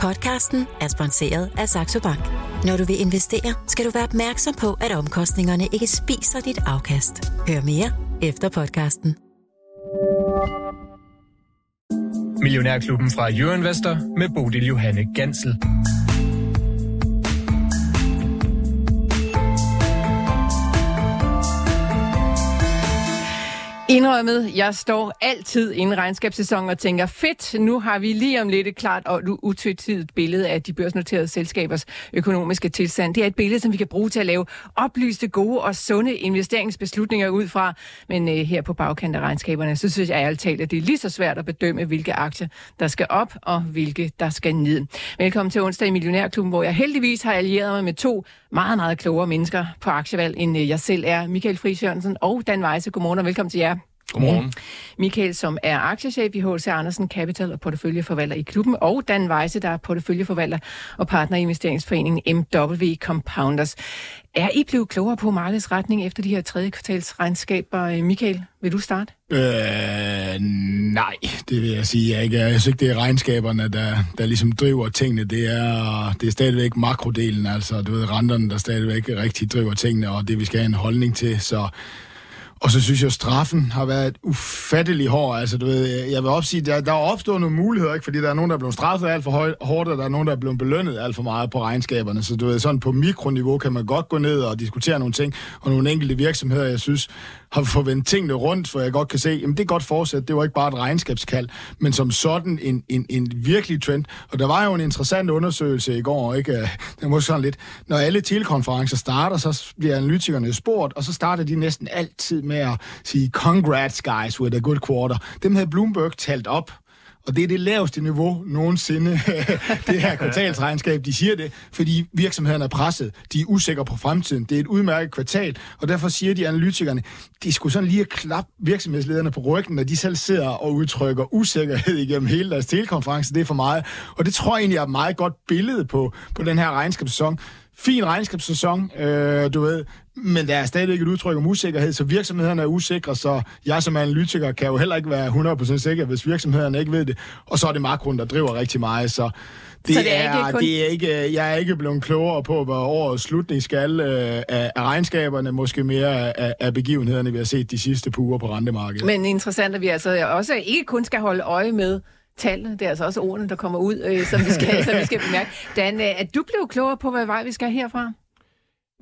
Podcasten er sponsoreret af Saxo Bank. Når du vil investere, skal du være opmærksom på, at omkostningerne ikke spiser dit afkast. Hør mere efter podcasten. Millionærklubben fra Jørgen Vester med Bodil Johanne Gansel. Indrømmet, jeg står altid inden en regnskabssæson og tænker, fedt, nu har vi lige om lidt et klart og utvetydigt billede af de børsnoterede selskabers økonomiske tilstand. Det er et billede, som vi kan bruge til at lave oplyste, gode og sunde investeringsbeslutninger ud fra. Men øh, her på bagkant af regnskaberne, så synes jeg ærligt talt, at det er lige så svært at bedømme, hvilke aktier, der skal op og hvilke, der skal ned. Velkommen til onsdag i Millionærklubben, hvor jeg heldigvis har allieret mig med to meget, meget klogere mennesker på aktievalg, end øh, jeg selv er. Michael Friis Jørgensen og Dan Weisse. Godmorgen og velkommen til jer. Godmorgen. Michael, som er aktiechef i H.C. Andersen Capital og porteføljeforvalter i klubben, og Dan Weisse, der er porteføljeforvalter og partner i investeringsforeningen MW Compounders. Er I blevet klogere på markedsretning efter de her tredje kvartalsregnskaber? Michael, vil du starte? Øh, nej, det vil jeg sige. Jeg, ikke. jeg synes ikke, det er regnskaberne, der, der ligesom driver tingene. Det er, det er stadigvæk makrodelen, altså du ved, renterne, der stadigvæk rigtig driver tingene, og det vi skal have en holdning til. Så og så synes jeg, at straffen har været ufattelig hård. Altså, du ved, jeg vil opsige, der, der er opstået nogle muligheder, ikke? fordi der er nogen, der er blevet straffet alt for højt, hårdt, og der er nogen, der er blevet belønnet alt for meget på regnskaberne. Så du ved, sådan på mikroniveau kan man godt gå ned og diskutere nogle ting, og nogle enkelte virksomheder, jeg synes, har forventet tingene rundt, for jeg godt kan se, at det er godt fortsat. Det var ikke bare et regnskabskald, men som sådan en, en, en virkelig trend. Og der var jo en interessant undersøgelse i går, ikke? Øh, Den var sådan lidt, når alle telekonferencer starter, så bliver analytikerne spurgt, og så starter de næsten altid med at sige, congrats guys with a good quarter. Dem havde Bloomberg talt op og det er det laveste niveau nogensinde, det her kvartalsregnskab, de siger det, fordi virksomhederne er presset, de er usikre på fremtiden, det er et udmærket kvartal, og derfor siger de analytikerne, de skulle sådan lige klappe virksomhedslederne på ryggen, når de selv sidder og udtrykker usikkerhed igennem hele deres telekonference, det er for meget. Og det tror jeg egentlig er et meget godt billede på, på den her regnskabssæson fin regnskabssæson, øh, du ved, men der er stadigvæk et udtryk om usikkerhed, så virksomhederne er usikre, så jeg som analytiker kan jo heller ikke være 100% sikker, hvis virksomhederne ikke ved det. Og så er det makroen, der driver rigtig meget, så det, så det er, er, ikke kun... det er ikke, jeg er ikke blevet klogere på, hvad årets slutning skal øh, af, af regnskaberne, måske mere af, af begivenhederne, vi har set de sidste par uger på rentemarkedet. Men interessant, at vi altså også ikke kun skal holde øje med tallene, det er altså også ordene, der kommer ud, øh, som, vi skal, som vi skal bemærke. Dan, øh, er du blevet klogere på, hvad vej vi skal herfra?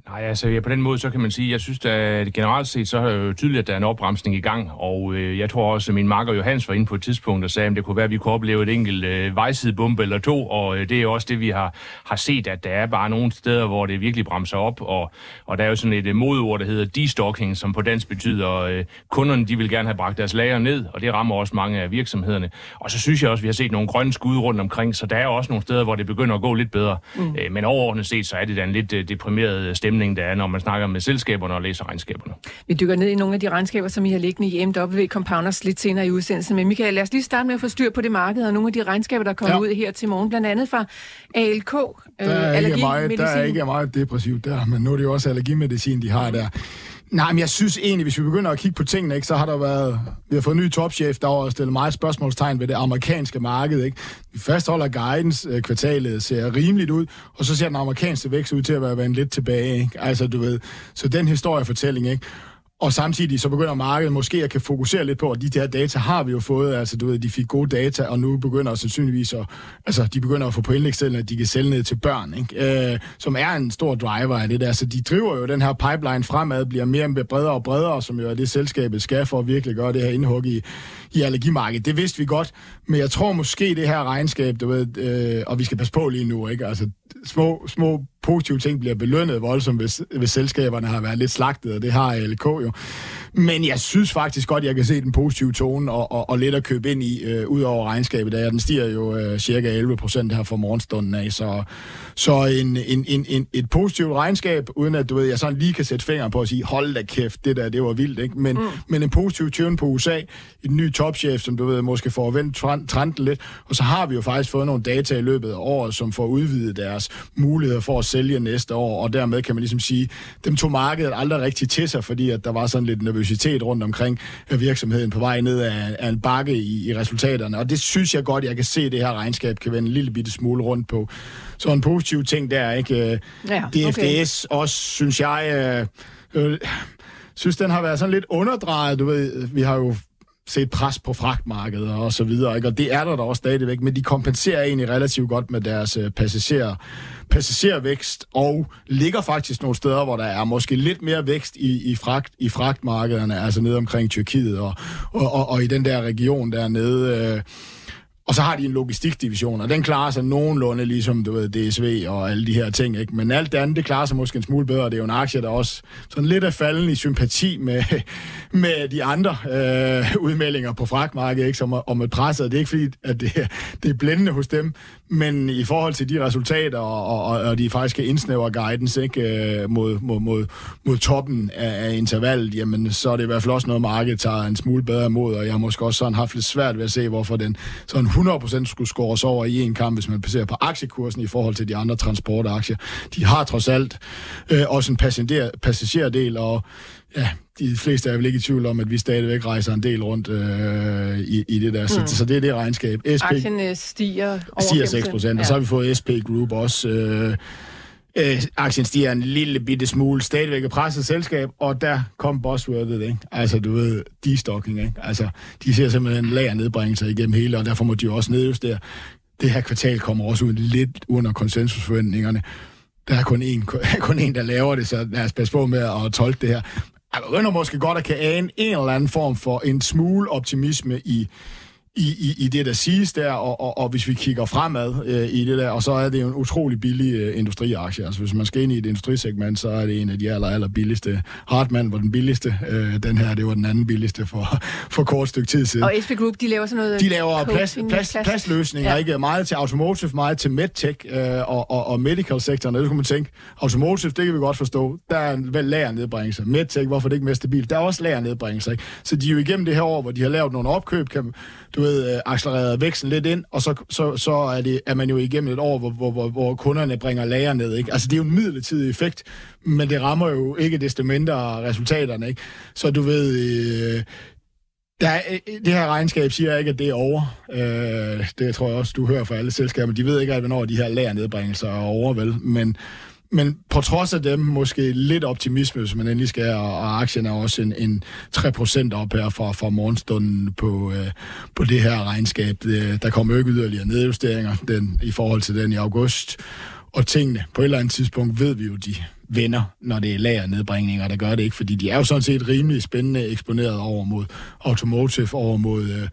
Nej, altså ja, på den måde, så kan man sige, jeg synes at generelt set, så er det jo tydeligt, at der er en opbremsning i gang, og øh, jeg tror også, at min makker Johans var inde på et tidspunkt og sagde, at det kunne være, at vi kunne opleve et enkelt øh, vejsidebombe eller to, og øh, det er også det, vi har, har set, at der er bare nogle steder, hvor det virkelig bremser op, og, og der er jo sådan et øh, modord, der hedder destocking, som på dansk betyder, øh, kunderne de vil gerne have bragt deres lager ned, og det rammer også mange af virksomhederne. Og så synes jeg også, at vi har set nogle grønne skud rundt omkring, så der er også nogle steder, hvor det begynder at gå lidt bedre. Mm. Øh, men overordnet set, så er det da en lidt øh, deprimeret stemning stemning, der er, når man snakker med selskaberne og læser regnskaberne. Vi dykker ned i nogle af de regnskaber, som I har liggende i MW Compounders lidt senere i udsendelsen. Men Michael, lad os lige starte med at få styr på det marked og nogle af de regnskaber, der kommer ja. ud her til morgen, blandt andet fra ALK. Der er, øh, ikke meget, der er ikke meget depressivt der, men nu er det jo også allergimedicin, de har der. Nej, men jeg synes egentlig, hvis vi begynder at kigge på tingene, ikke, så har der været... Vi har fået en ny topchef, der har stillet meget spørgsmålstegn ved det amerikanske marked. Ikke? Vi fastholder guidance, øh, kvartalet ser rimeligt ud, og så ser den amerikanske vækst ud til at være lidt tilbage. Ikke? Altså, du ved, så den historiefortælling, ikke? Og samtidig så begynder markedet måske at kan fokusere lidt på, at de der data har vi jo fået, altså du ved, de fik gode data, og nu begynder sandsynligvis at, altså de begynder at få på indlægsstillene, at de kan sælge ned til børn, ikke? Øh, som er en stor driver af det der. Så de driver jo den her pipeline fremad, bliver mere og bredere og bredere, som jo er det selskabet skal for at virkelig gøre det her indhug i, i allergimarkedet. Det vidste vi godt, men jeg tror måske det her regnskab, du ved, øh, og vi skal passe på lige nu, ikke? Altså små, små positive ting bliver belønnet voldsomt, hvis, hvis selskaberne har været lidt slagtet, og det har LK jo. Men jeg synes faktisk godt, jeg kan se den positive tone og, og, og lidt at købe ind i, øh, ud over regnskabet. Der. Den stiger jo øh, cirka 11 procent her for morgenstunden af, så, så en, en, en, en, et positivt regnskab, uden at du ved, jeg sådan lige kan sætte fingre på at sige, hold da kæft, det der, det var vildt, ikke? Men, mm. men en positiv tune på USA, en ny topchef, som du ved, måske får vendt trenden lidt, og så har vi jo faktisk fået nogle data i løbet af året, som får udvidet deres muligheder for at sælge næste år, og dermed kan man ligesom sige, dem tog markedet aldrig rigtig til sig, fordi at der var sådan lidt nervøs nervøsitet rundt omkring virksomheden på vej ned af, af en bakke i, i resultaterne. Og det synes jeg godt, jeg kan se, det her regnskab kan vende en lille bitte smule rundt på. Så en positiv ting der, ikke? Ja, okay. DFDS også, synes jeg... Øh, øh, synes, den har været sådan lidt underdrejet. Du ved, vi har jo set pres på fragtmarkedet og så videre, ikke? og det er der da også stadigvæk, men de kompenserer egentlig relativt godt med deres øh, passager, passagervækst, og ligger faktisk nogle steder, hvor der er måske lidt mere vækst i, i, fragt, i fragtmarkederne, altså nede omkring Tyrkiet og, og, og, og i den der region dernede. øh, og så har de en logistikdivision, og den klarer sig nogenlunde ligesom, du ved, DSV og alle de her ting, ikke? Men alt det andet, det klarer sig måske en smule bedre. Det er jo en aktie, der også sådan lidt er falden i sympati med, med de andre øh, udmeldinger på fragtmarkedet, ikke? Som om et presset. Det er ikke fordi, at det, det er blændende hos dem, men i forhold til de resultater, og, og, og de faktisk kan indsnævre guidance, ikke? Øh, mod, mod, mod, mod toppen af, af intervallet, jamen, så er det i hvert fald også noget, markedet tager en smule bedre imod, og jeg har måske også sådan haft lidt svært ved at se, hvorfor den sådan 100% skulle scores over i en kamp, hvis man baserer på aktiekursen i forhold til de andre transportaktier. De har trods alt øh, også en passager, passagerdel, og ja, de fleste er vel ikke i tvivl om, at vi stadigvæk rejser en del rundt øh, i, i det der. Så, mm. så det er det regnskab. SP Aktien stiger over stiger 6 procent, ja. og så har vi fået SP Group også. Øh, Øh, aktien stiger en lille bitte smule, stadigvæk et presset selskab, og der kom buzzwordet, ikke? Altså, du ved, destocking, ikke? Altså, de ser simpelthen lager nedbringelser igennem hele, og derfor må de jo også nedjustere. Det her kvartal kommer også ud lidt under konsensusforventningerne. Der er kun en, kun en, der laver det, så lad os passe på med at tolke det her. Jeg begynder måske godt at kan ane en eller anden form for en smule optimisme i, i, i, i det, der siges der, og, og, og hvis vi kigger fremad øh, i det der, og så er det jo en utrolig billig øh, industriaktie. Altså hvis man skal ind i et industrisegment, så er det en af de aller, aller billigste. Hartmann var den billigste. Øh, den her, det var den anden billigste for, for kort stykke tid siden. Og SP Group, de laver sådan noget... De laver plads, plads, pladsløsninger, ja. ikke? Meget til automotive, meget til medtech øh, og, og, og medical sektoren. Det kunne man tænke, automotive, det kan vi godt forstå. Der er en vel lagernedbringelse. Medtech, hvorfor det ikke mere stabilt? Der er også lagernedbringelse, ikke? Så de er jo igennem det her år, hvor de har lavet nogle opkøb, kan, du ved, øh, accelereret væksten lidt ind, og så, så, så er, det, er man jo igennem et år, hvor, hvor, hvor, hvor kunderne bringer lager ned. Ikke? Altså, det er jo en midlertidig effekt, men det rammer jo ikke desto mindre resultaterne. Ikke? Så du ved... Øh, der, øh, det her regnskab siger ikke, at det er over. Øh, det tror jeg også, du hører fra alle selskaber. De ved ikke, hvornår de her lagernedbringelser er over, vel? Men, men på trods af dem, måske lidt optimisme, hvis man endelig skal, og, og aktien er også en, en 3% op her fra, fra morgenstunden på, øh, på det her regnskab. Det, der kommer jo ikke yderligere nedjusteringer den, i forhold til den i august. Og tingene, på et eller andet tidspunkt ved vi jo, de vender, når det er lagernedbringninger, der gør det ikke, fordi de er jo sådan set rimelig spændende eksponeret over mod automotive, over mod... Øh,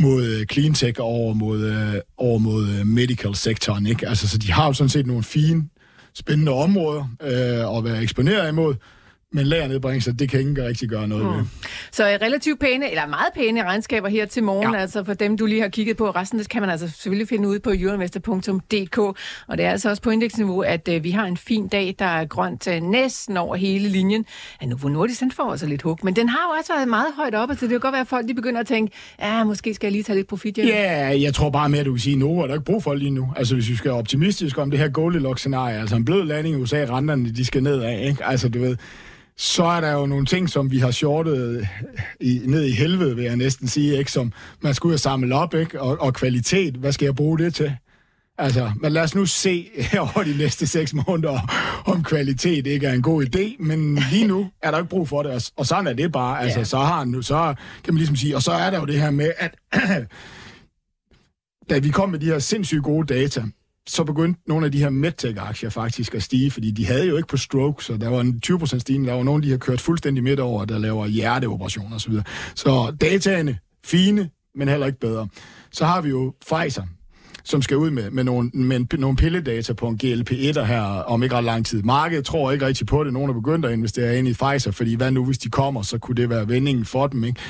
mod øh, cleantech og over mod, øh, over mod øh, medical sektoren, ikke? Altså, så de har jo sådan set nogle fine spændende områder øh, at være eksponeret imod. Men lagernedbringelse, det kan ingen rigtig gøre noget mm. ved. Så relativt pæne, eller meget pæne regnskaber her til morgen, ja. altså for dem, du lige har kigget på. Resten det kan man altså selvfølgelig finde ud på euroinvestor.dk. Og det er altså også på indeksniveau, at uh, vi har en fin dag, der er grønt uh, næsten over hele linjen. Ja, nu Nordisk, den får også lidt hug, men den har jo også været meget højt op, så det kan godt være, at folk de begynder at tænke, ja, måske skal jeg lige tage lidt profit. Ja, yeah, jeg tror bare mere, at du kan sige, nu er der ikke brug for lige nu. Altså, hvis vi skal være optimistiske om det her Goldilocks-scenarie, altså en blød landing i USA, renterne, de skal ned af, ikke? Altså, du ved, så er der jo nogle ting, som vi har shortet i, ned i helvede, vil jeg næsten sige, ikke? som man skulle have samlet op, ikke? Og, og kvalitet, hvad skal jeg bruge det til? Altså, men lad os nu se over de næste seks måneder, om kvalitet ikke er en god idé, men lige nu er der ikke brug for det, og, sådan er det bare. Altså, ja. så har nu, så kan man ligesom sige, og så er der jo det her med, at da vi kom med de her sindssygt gode data, så begyndte nogle af de her medtech-aktier faktisk at stige, fordi de havde jo ikke på stroke, så der var en 20% stigning. Der var nogle, de har kørt fuldstændig midt over, der laver hjerteoperationer osv. Så, så dataene, fine, men heller ikke bedre. Så har vi jo Pfizer, som skal ud med, med, nogle, med nogle pilledata på en GLP-1 her om ikke ret lang tid. Markedet tror ikke rigtig på det. Nogen er begyndt at investere ind i Pfizer, fordi hvad nu, hvis de kommer, så kunne det være vendingen for dem. Ikke?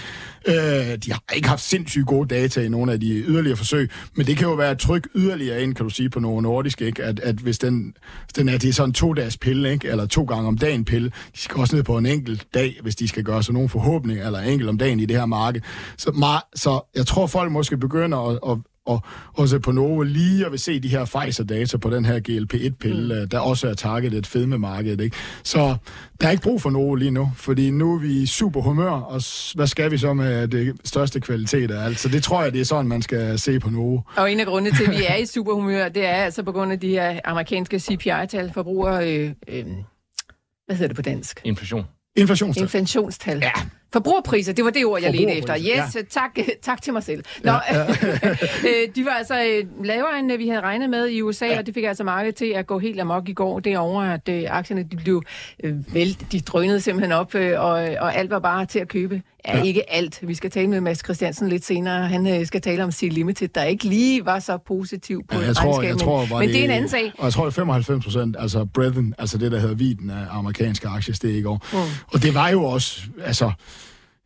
Øh, de har ikke haft sindssygt gode data i nogle af de yderligere forsøg, men det kan jo være et tryk yderligere ind, kan du sige, på nogle nordiske, ikke? At, at hvis den, den er, det er sådan to-dages pille, ikke? eller to gange om dagen pille, de skal også ned på en enkelt dag, hvis de skal gøre sig nogle forhåbninger, eller enkelt om dagen i det her marked. Så, så jeg tror, folk måske begynder at, at og også på Novo lige at vil se de her Pfizer-data på den her GLP-1-pille, mm. der også er targetet fedmemarkedet. Ikke? Så der er ikke brug for Novo lige nu, fordi nu er vi i super humør, og hvad skal vi så med det største kvalitet af alt? Så det tror jeg, det er sådan, man skal se på Novo. Og en af grundene til, at vi er i super humør, det er altså på grund af de her amerikanske CPI-tal, forbruger... Øh, øh, hvad hedder det på dansk? Inflation. Inflationstal. Inflationstal. Ja. Forbrugerpriser, det var det ord, jeg ledte efter. Yes, Ja. tak, tak til mig selv. Nå, ja, ja. de var altså øh, lavere, end øh, vi havde regnet med i USA, ja. og det fik altså markedet til at gå helt amok i går derovre, at øh, aktierne de blev øh, vælt, de drønede simpelthen op, øh, og, og alt var bare til at købe. Ja, ja, ikke alt. Vi skal tale med Mads Christiansen lidt senere. Han øh, skal tale om Sea Limited, der ikke lige var så positiv på Ja, jeg tror, jeg tror, men, men det er en anden sag. Og jeg tror, det er 95 procent, altså Brethren, altså det, der hedder viden af amerikanske aktier, steg i går. Mm. Og det var jo også, altså,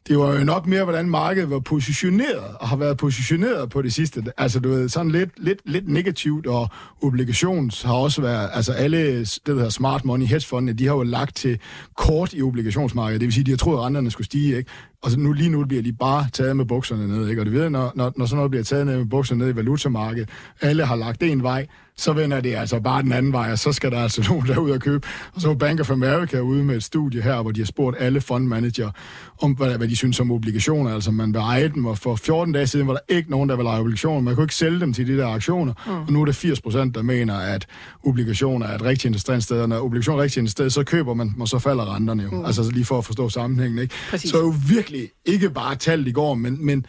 det var jo nok mere, hvordan markedet var positioneret, og har været positioneret på det sidste. Altså, du ved, sådan lidt, lidt, lidt negativt, og obligations har også været, altså alle, det der hedder smart money hedgefondene, de har jo lagt til kort i obligationsmarkedet, det vil sige, de har troet, at renterne skulle stige, ikke? Og så nu, lige nu bliver de bare taget med bukserne ned, ikke? Og det ved, når, når, når sådan noget bliver taget ned med bukserne ned i valutamarkedet, alle har lagt en vej, så vender det altså bare den anden vej, og så skal der altså nogen derud og købe. Og så var Bank of America ude med et studie her, hvor de har spurgt alle fondmanager om, hvad, hvad de synes om obligationer. Altså man vil eje dem, og for 14 dage siden var der ikke nogen, der vil eje obligationer. Man kunne ikke sælge dem til de der aktioner. Mm. Og nu er det 80 procent, der mener, at obligationer er et rigtig interessant sted. Og når obligationer er et rigtig interessant sted, så køber man dem, og så falder renterne jo. Mm. Altså lige for at forstå sammenhængen. Ikke? Præcis. Så er jo virkelig ikke bare talt i går, men, men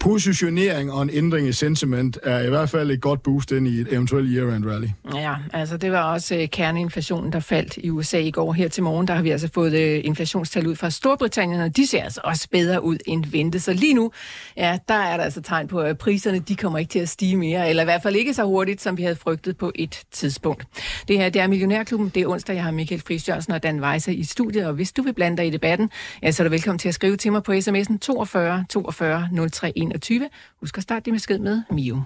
positionering og en ændring i sentiment er i hvert fald et godt boost ind i et eventuelt year-end rally. Ja, altså det var også øh, kerneinflationen, der faldt i USA i går. Her til morgen, der har vi altså fået øh, inflationstal ud fra Storbritannien, og de ser altså også bedre ud end ventet. Så lige nu, ja, der er der altså tegn på, at priserne de kommer ikke til at stige mere, eller i hvert fald ikke så hurtigt, som vi havde frygtet på et tidspunkt. Det her, det er Millionærklubben. Det er onsdag, jeg har Michael Friis Jørgensen og Dan Weiser i studiet, og hvis du vil blande dig i debatten, ja, så er du velkommen til at skrive til mig på sms'en 42 42 03 21. Husk at starte din besked med Mio.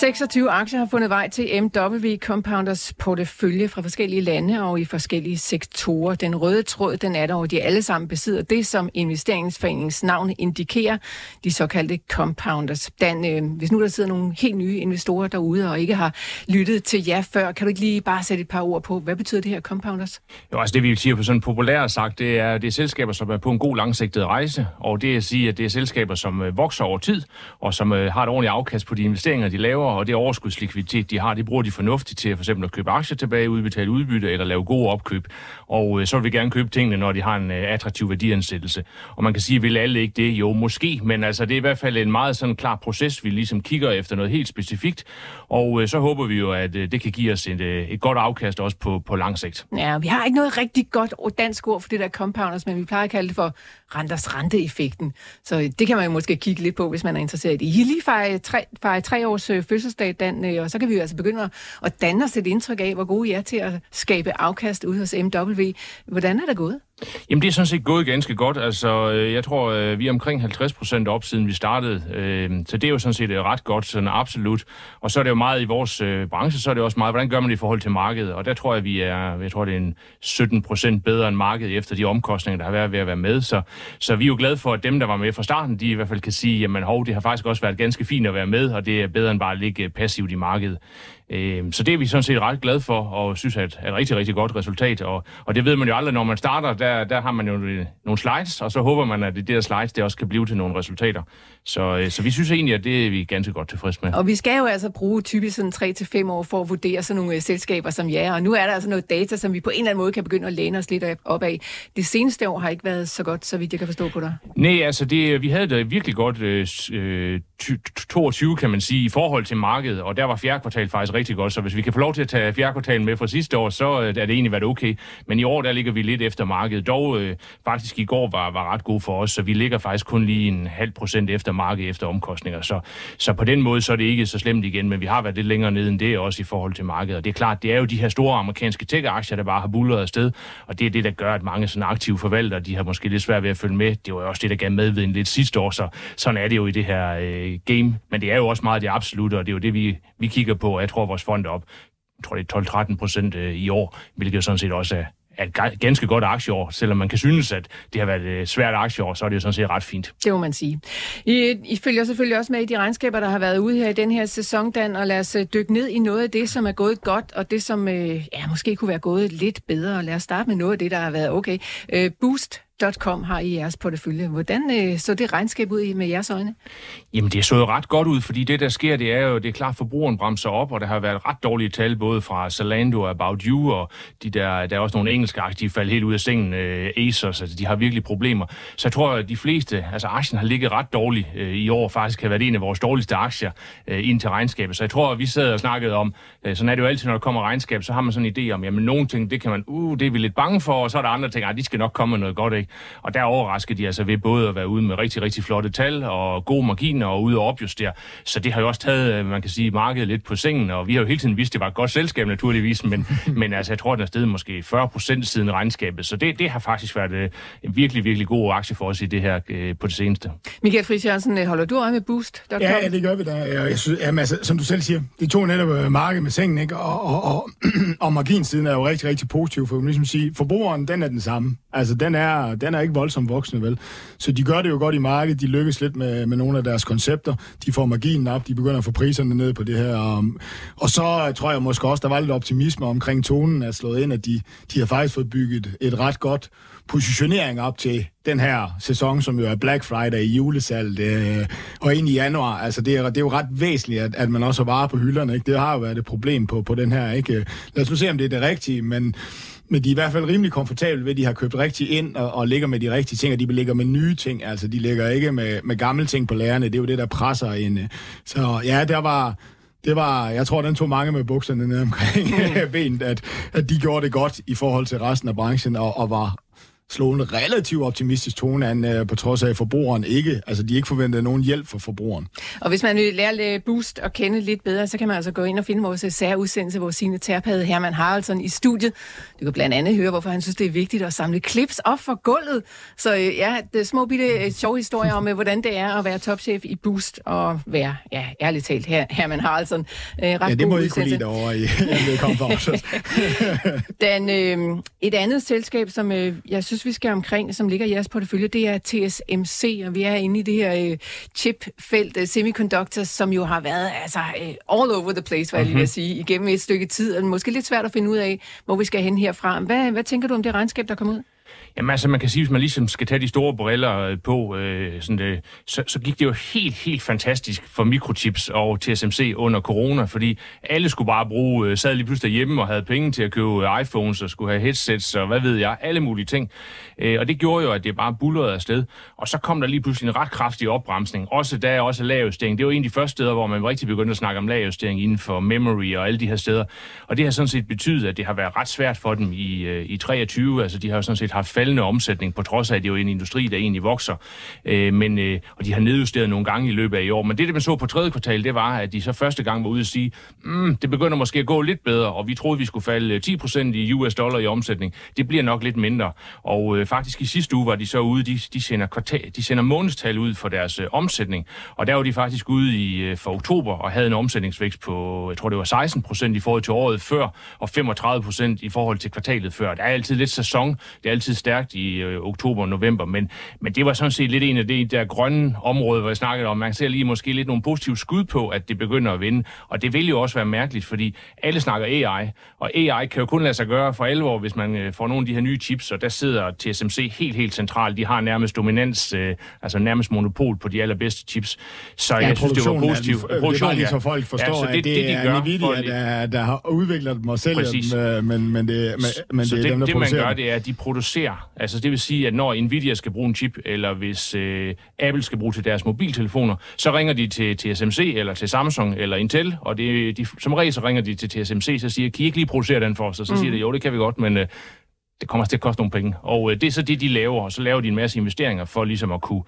26 aktier har fundet vej til MW Compounders portefølje fra forskellige lande og i forskellige sektorer. Den røde tråd, den er der, og de alle sammen besidder det, som investeringsforeningens navn indikerer, de såkaldte compounders. Dan, øh, hvis nu der sidder nogle helt nye investorer derude og ikke har lyttet til jer før, kan du ikke lige bare sætte et par ord på, hvad betyder det her compounders? Jo, altså det vi siger på sådan populært sagt, det er, det er selskaber, som er på en god langsigtet rejse, og det er at sige, at det er selskaber, som øh, vokser over tid, og som øh, har et ordentligt afkast på de investeringer, de laver, og det overskudslikviditet, de har, det bruger de fornuftigt til for eksempel at købe aktier tilbage, udbetale udbytte eller lave gode opkøb. Og øh, så vil vi gerne købe tingene, når de har en øh, attraktiv værdiansættelse. Og man kan sige, vil alle ikke det? Jo, måske, men altså det er i hvert fald en meget sådan klar proces, vi ligesom kigger efter noget helt specifikt, og øh, så håber vi jo, at øh, det kan give os et, øh, et godt afkast også på, på lang sigt. Ja, vi har ikke noget rigtig godt dansk ord for det der compounders, men vi plejer at kalde det for renters renteeffekten. Så øh, det kan man jo måske kigge lidt på, hvis man er interesseret i det. I lige fejrer tre, fejret tre års øh, fødselsdag, Dan, øh, og så kan vi jo altså begynde at, at danne os et indtryk af, hvor gode I er til at skabe afkast ude hos MW. Hvordan er det gået? Jamen, det er sådan set gået ganske godt. Altså, øh, jeg tror, øh, vi er omkring 50 procent op, siden vi startede. Øh, så det er jo sådan set ret godt, sådan absolut. Og så er det jo meget i vores branche, så er det også meget, hvordan gør man det i forhold til markedet? Og der tror jeg, vi er, jeg tror, det er en 17 procent bedre end markedet efter de omkostninger, der har været ved at være med. Så, så vi er jo glade for, at dem, der var med fra starten, de i hvert fald kan sige, jamen hov, det har faktisk også været ganske fint at være med, og det er bedre end bare at ligge passivt i markedet. Øh, Så det er vi sådan set ret glade for, og synes, at er et rigtig, rigtig godt resultat. Og, og det ved man jo aldrig, når man starter, der, der har man jo øh, nogle slides, og så håber man, at det der slides, det også kan blive til nogle resultater. Så, øh, så vi synes egentlig, at det er vi ganske godt tilfreds med. Og vi skal jo altså bruge typisk sådan 3-5 år for at vurdere sådan nogle øh, selskaber som jer, og nu er der altså noget data, som vi på en eller anden måde kan begynde at læne os lidt op af. Det seneste år har ikke været så godt, så vidt jeg kan forstå på dig. Nej, altså det, vi havde det virkelig godt øh, 22, kan man sige, i forhold til markedet, og der var fjerde kvartal faktisk rigtig godt, så hvis vi kan få lov til at tage fjerde kvartal med fra sidste år, så øh, er det egentlig været okay. Men i år, der ligger vi lidt efter markedet. Dog øh, faktisk i går var, var ret god for os, så vi ligger faktisk kun lige en halv procent efter markedet efter omkostninger. Så, så på den måde, så er det ikke så slemt igen, men vi har været lidt længere nede end det også i forhold til markedet. Og det er klart, det er jo de her store amerikanske tech-aktier, der bare har bullet afsted, og det er det, der gør, at mange sådan aktive forvaltere, de har måske lidt svært ved at følge med. Det var jo også det, der gav medviden lidt sidste år, så sådan er det jo i det her øh, game. Men det er jo også meget det absolutte, og det er jo det, vi, vi kigger på, og jeg tror, vores fond er op jeg tror det er 12-13 procent øh, i år, hvilket sådan set også er, er et ganske godt aktieår. Selvom man kan synes, at det har været et svært aktieår, så er det jo sådan set ret fint. Det må man sige. I, I følger selvfølgelig også med i de regnskaber, der har været ude her i den her sæson, Dan, og lad os øh, dykke ned i noget af det, som er gået godt, og det, som øh, ja, måske kunne være gået lidt bedre. Lad os starte med noget af det, der har været okay. Øh, Boost Com har i jeres portefølje. Hvordan øh, så det regnskab ud med jeres øjne? Jamen, det så jo ret godt ud, fordi det, der sker, det er jo, det er klart, forbrugeren bremser op, og der har været ret dårlige tal, både fra Zalando og About You, og de der, der er også nogle engelske aktier, de faldt helt ud af sengen, øh, Asos, altså de har virkelig problemer. Så jeg tror, at de fleste, altså aktien har ligget ret dårligt øh, i år, faktisk har været en af vores dårligste aktier øh, ind til regnskabet. Så jeg tror, at vi sad og snakkede om, øh, sådan er det jo altid, når der kommer regnskab, så har man sådan en idé om, jamen nogle ting, det kan man, uh, det er vi lidt bange for, og så er der andre ting, at de skal nok komme med noget godt, ikke? Og der overraskede de altså ved både at være ude med rigtig, rigtig flotte tal og gode marginer og ude og opjustere. Så det har jo også taget, øh, man kan sige, markedet lidt på sengen, og vi har jo hele tiden vidst, at det var et godt selskab naturligvis, men, men altså, jeg tror, at der er stedet måske 40 procent siden regnskabet. Så det, det har faktisk været øh, en virkelig, virkelig god aktie for os i det her øh, på det seneste. Michael Friis Jørgensen, holder du øje med Boost? Ja, ja, det gør vi da. Jeg synes, jamen, altså, som du selv siger, det tog netop markedet med sengen, ikke? Og, og, og, og marginsiden er jo rigtig, rigtig positiv, for man ligesom sige, forbrugeren, den er den samme. Altså, den er, den er ikke voldsomt voksne, vel? Så de gør det jo godt i markedet, de lykkes lidt med, med nogle af deres koncepter, de får marginen op, de begynder at få priserne ned på det her. Og, og så øh, tror jeg måske også, der var lidt optimisme omkring tonen er slået ind, at de, de har faktisk fået bygget et ret godt positionering op til den her sæson, som jo er Black Friday i julesalg øh, og ind i januar. Altså, det er, det er jo ret væsentligt, at, at man også har varer på hylderne. Ikke? Det har jo været et problem på, på den her. Ikke? Øh, lad os nu se, om det er det rigtige, men men de er i hvert fald rimelig komfortable ved, at de har købt rigtigt ind og, og ligger med de rigtige ting, og de ligger med nye ting. Altså, de ligger ikke med, med gamle ting på lærerne. Det er jo det, der presser ind. Så ja, der var, det var, jeg tror, den tog mange med bukserne ned omkring mm. benet, at, at de gjorde det godt i forhold til resten af branchen, og, og var slå en relativt optimistisk tone an, uh, på trods af, at forbrugeren ikke, altså de ikke forventede nogen hjælp fra forbrugeren. Og hvis man vil lære Boost at kende lidt bedre, så kan man altså gå ind og finde vores særudsendelse, hvor sine terpade Herman Haraldsson i studiet. Du kan blandt andet høre, hvorfor han synes, det er vigtigt at samle clips op for gulvet. Så øh, ja, det er små bitte øh, sjove historier om, hvordan det er at være topchef i Boost og være, ja, ærligt talt, her, Herman Haraldsson. Øh, ret ja, det må I kunne lide derovre i Den, øh, et andet selskab, som øh, jeg synes, vi skal omkring, som ligger i jeres portefølje, det er TSMC, og vi er inde i det her øh, chipfelt, øh, semiconductors, som jo har været altså, øh, all over the place, hvad jeg lige vil mhm. sige, igennem et stykke tid, og måske lidt svært at finde ud af, hvor vi skal hen herfra. Hvad, hvad tænker du om det regnskab, der kommer ud? Jamen altså, man kan sige, hvis man ligesom skal tage de store briller øh, på, øh, sådan det, så, så gik det jo helt, helt fantastisk for mikrochips og TSMC under corona, fordi alle skulle bare bruge, øh, sad lige pludselig hjemme og havde penge til at købe iPhones og skulle have headsets og hvad ved jeg, alle mulige ting. Øh, og det gjorde jo, at det bare bullerede afsted. Og så kom der lige pludselig en ret kraftig opbremsning. Også der også lavjustering. Det var en af de første steder, hvor man rigtig begyndte at snakke om lavjustering inden for memory og alle de her steder. Og det har sådan set betydet, at det har været ret svært for dem i, øh, i 23. Altså de har jo sådan set haft faldende omsætning, på trods af, at det er en industri, der egentlig vokser. Øh, men, øh, og de har nedjusteret nogle gange i løbet af i år. Men det, det man så på tredje kvartal, det var, at de så første gang var ude at sige, mm, det begynder måske at gå lidt bedre, og vi troede, vi skulle falde øh, 10% i US dollar i omsætning. Det bliver nok lidt mindre. Og øh, faktisk i sidste uge var de så ude, de, de, sender, kvartal, de sender månedstal ud for deres øh, omsætning. Og der var de faktisk ude i øh, for oktober og havde en omsætningsvækst på, jeg tror det var 16% i forhold til året før, og 35% i forhold til kvartalet før. Der er altid lidt sæson, det er altid stærkt i øh, oktober og november, men, men det var sådan set lidt en af de der grønne områder, hvor jeg snakkede om. Man ser lige måske lidt nogle positive skud på, at det begynder at vinde, og det vil jo også være mærkeligt, fordi alle snakker AI, og AI kan jo kun lade sig gøre for alvor, hvis man øh, får nogle af de her nye chips, og der sidder TSMC helt, helt centralt. De har nærmest dominans, øh, altså nærmest monopol på de allerbedste chips. Så ja, jeg synes, det var positivt. Det er bare lige så folk forstår, ja, det, at det, det, de er gør, Nvidia, der, der har udviklet dem og sælger dem, men, men det, men, men så det er det, dem, der det, man gør, det er, at de producerer. Altså det vil sige, at når Nvidia skal bruge en chip, eller hvis øh, Apple skal bruge til deres mobiltelefoner, så ringer de til TSMC, eller til Samsung, eller Intel, og det, de, som regel så ringer de til TSMC, så siger, kan I ikke lige producere den for os? Og så mm. siger de, jo, det kan vi godt, men øh, det kommer til at koste nogle penge. Og øh, det er så det, de laver, og så laver de en masse investeringer for ligesom at kunne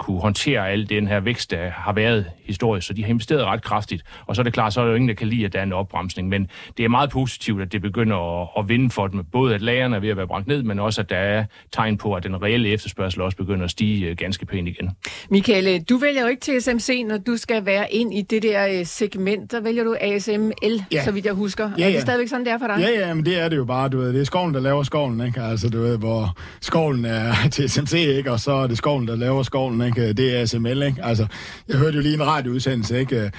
kunne håndtere al den her vækst, der har været historisk. Så de har investeret ret kraftigt. Og så er det klart, så er der jo ingen, der kan lide, at der er en opbremsning. Men det er meget positivt, at det begynder at, at vinde for dem. Både at lagerne er ved at være brændt ned, men også at der er tegn på, at den reelle efterspørgsel også begynder at stige øh, ganske pænt igen. Michael, du vælger jo ikke til SMC, når du skal være ind i det der øh, segment. Der vælger du ASML, ja. så vidt jeg husker. Ja, ja. Er det stadigvæk sådan, det er for dig? Ja, ja, men det er det jo bare. Du ved, det er skoven, der laver skoven, ikke? Altså, du ved, hvor skoven er til SMC, ikke? Og så er det skoven, der laver skoven, ikke? Øh, det er SML, ikke? Altså, jeg hørte jo lige en radioudsendelse, ikke? Øh,